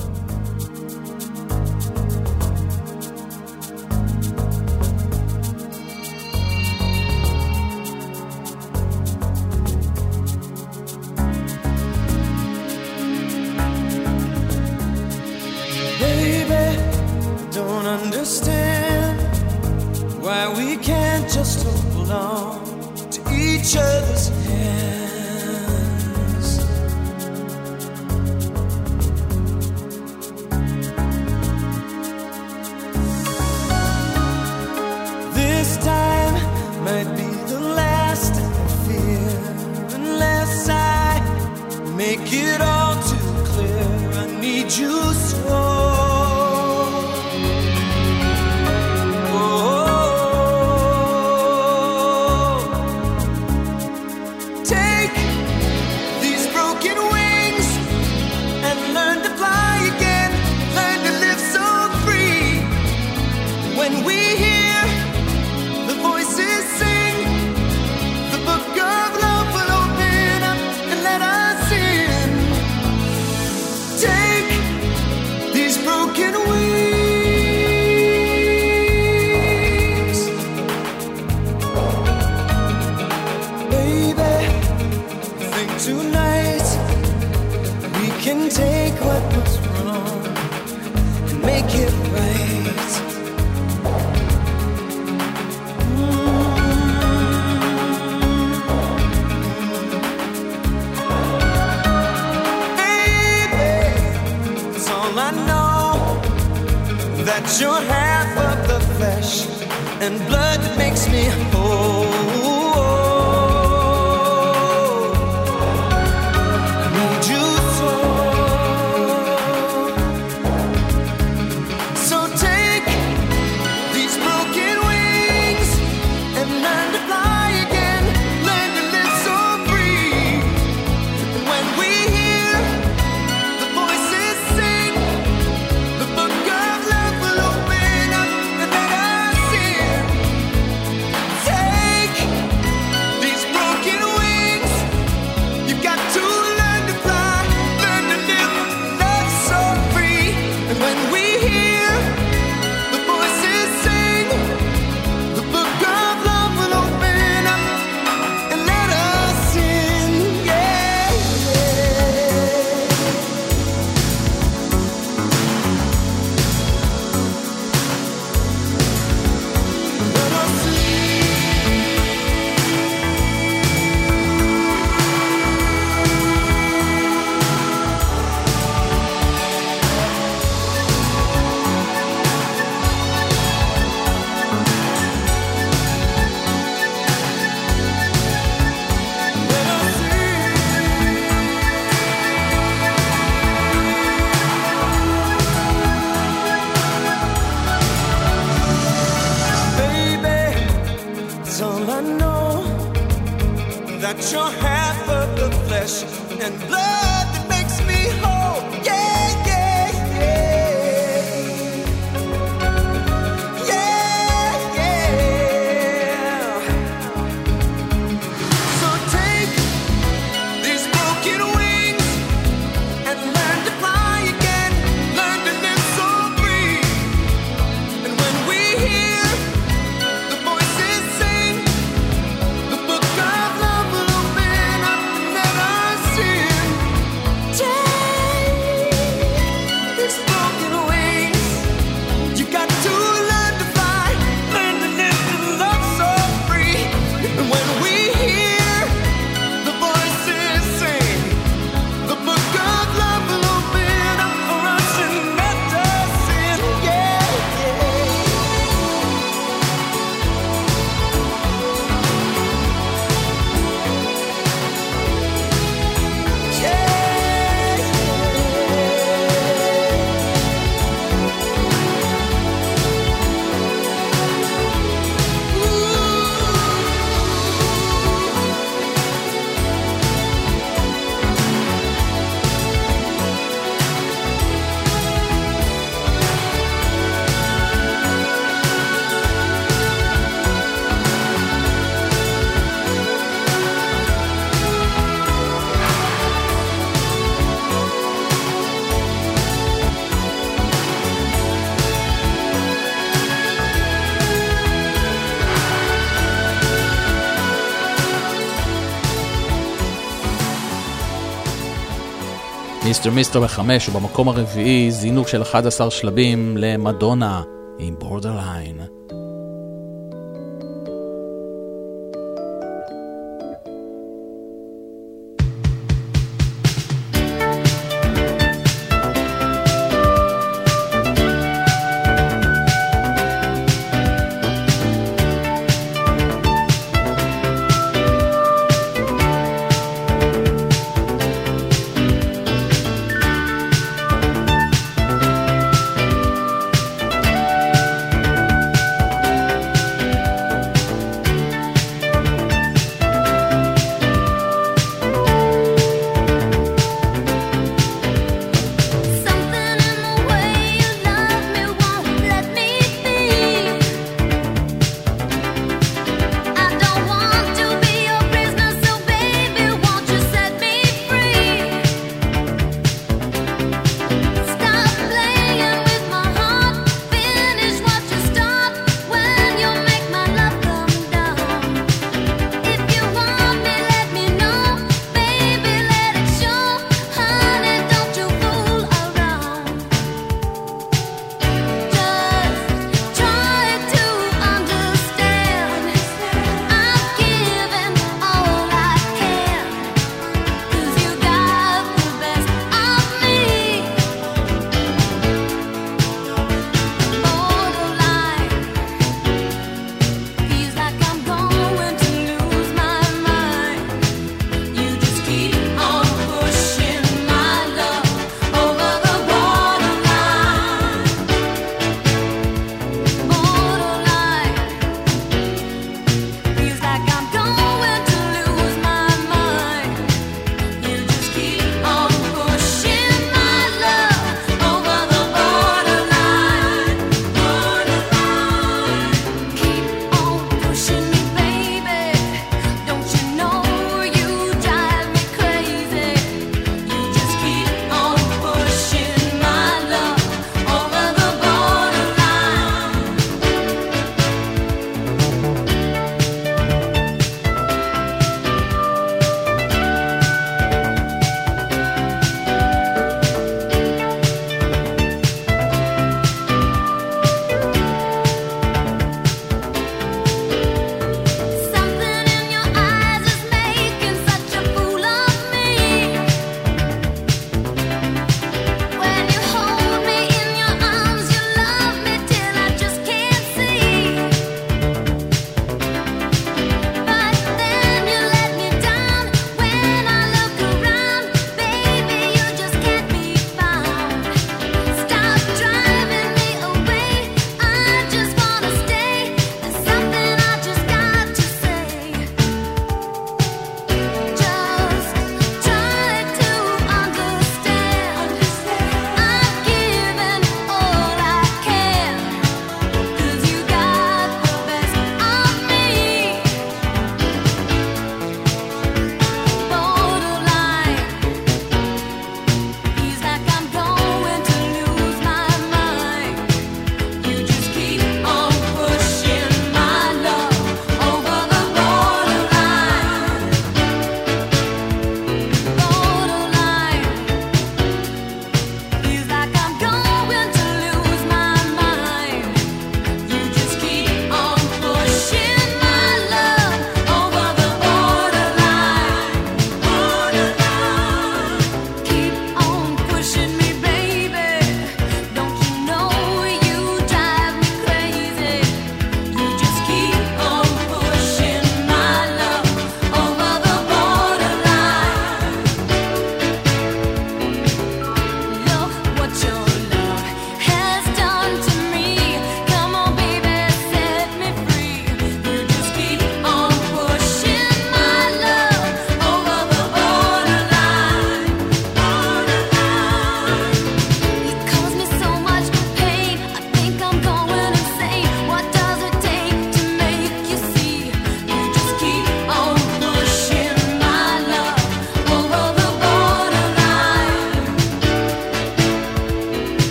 מיסטר מיסטר בחמש, ובמקום הרביעי זינוק של 11 שלבים למדונה עם בורדרליין.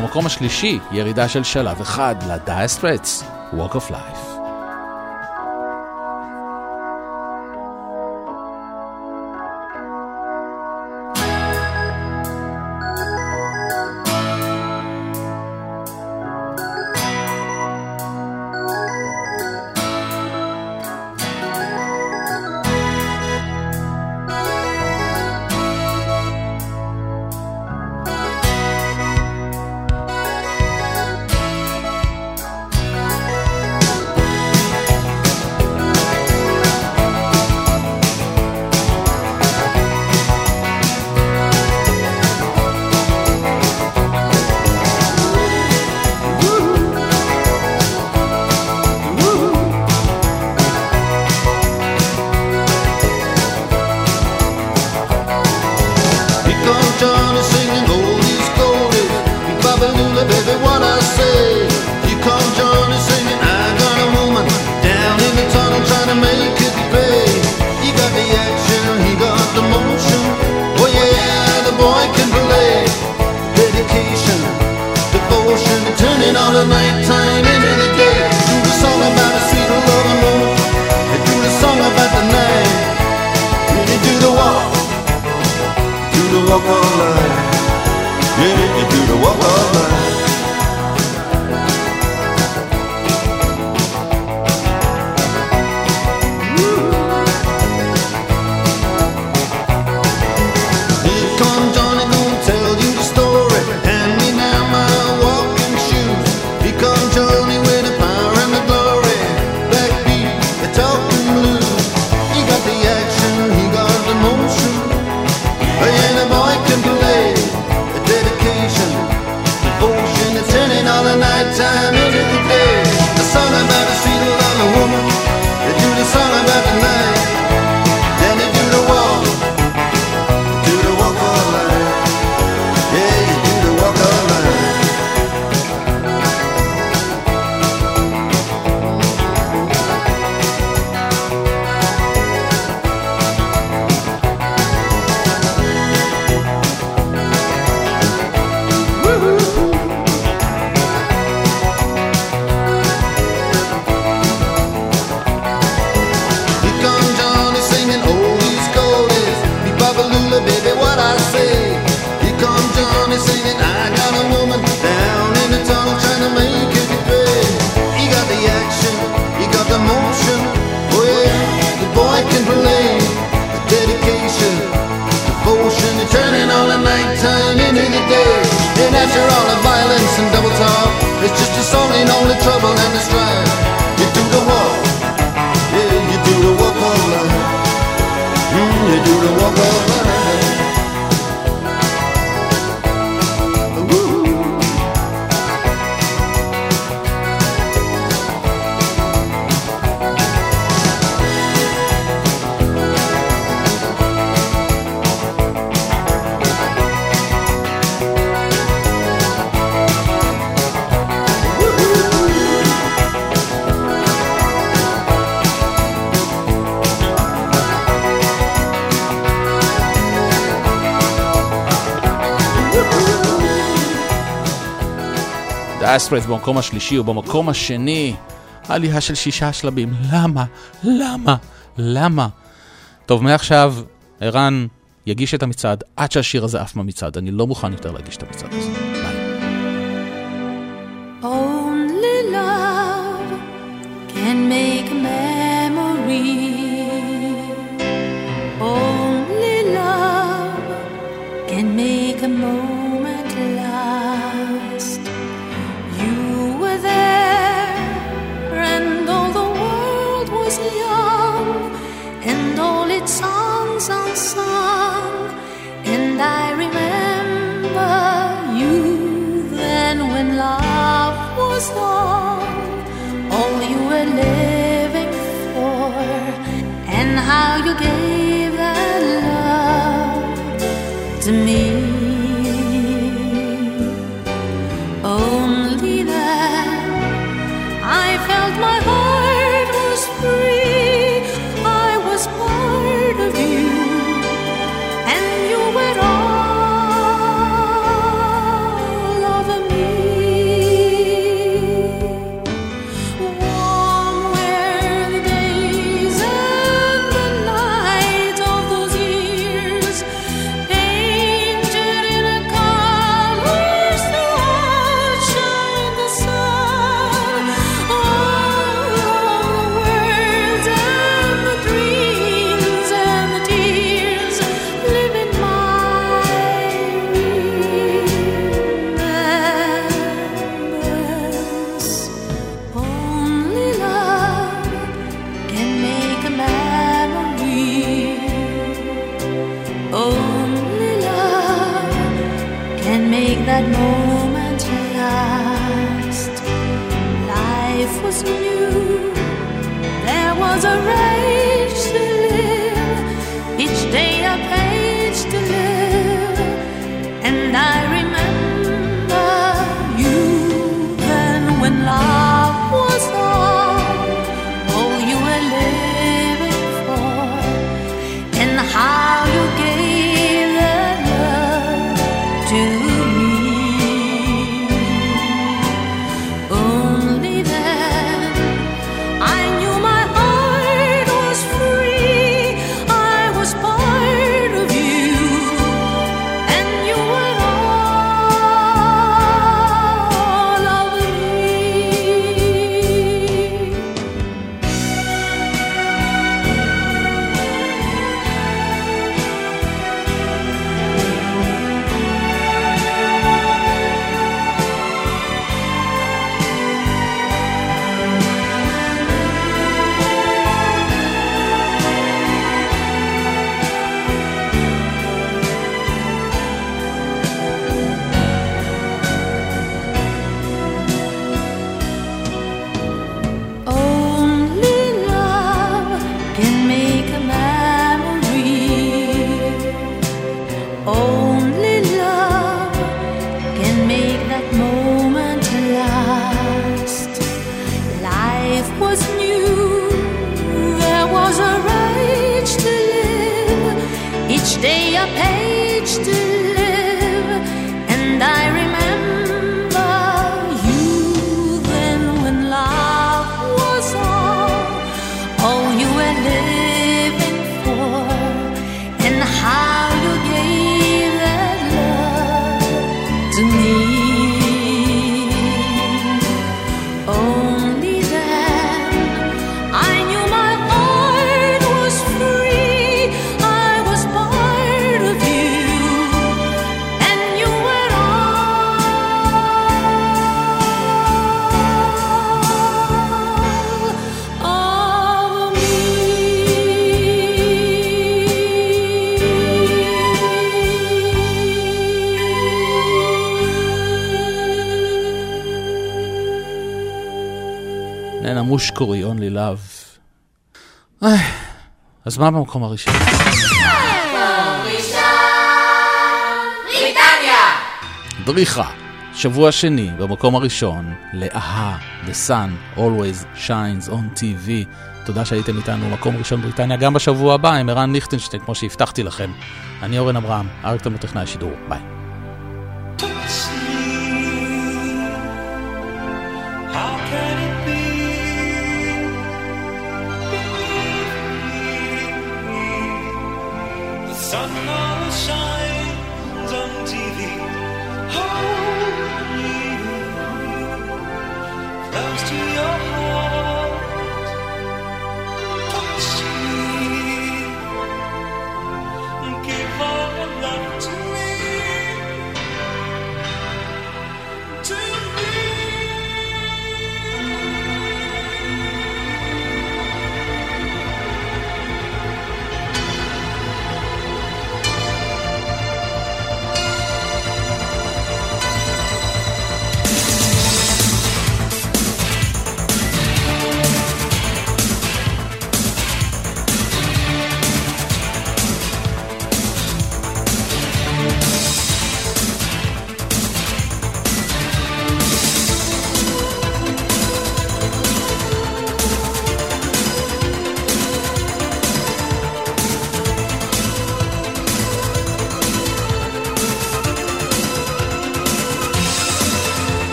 במקום השלישי, ירידה של שלב אחד לדייסטרטס, Walk of Life. walk alone. אקספרס במקום השלישי ובמקום השני עלייה של שישה שלבים. למה? למה? למה? טוב, מעכשיו ערן יגיש את המצעד עד שהשיר הזה עף מהמצעד. אני לא מוכן יותר להגיש את המצעד הזה. אז מה במקום הראשון? דריכה. שבוע שני, במקום הראשון, לאהה, The Sun Always Shines on TV. תודה שהייתם איתנו, מקום ראשון בריטניה, גם בשבוע הבא עם ערן ליכטנשטיין, כמו שהבטחתי לכם. אני אורן אברהם, אריק תמנו טכנאי שידור, ביי.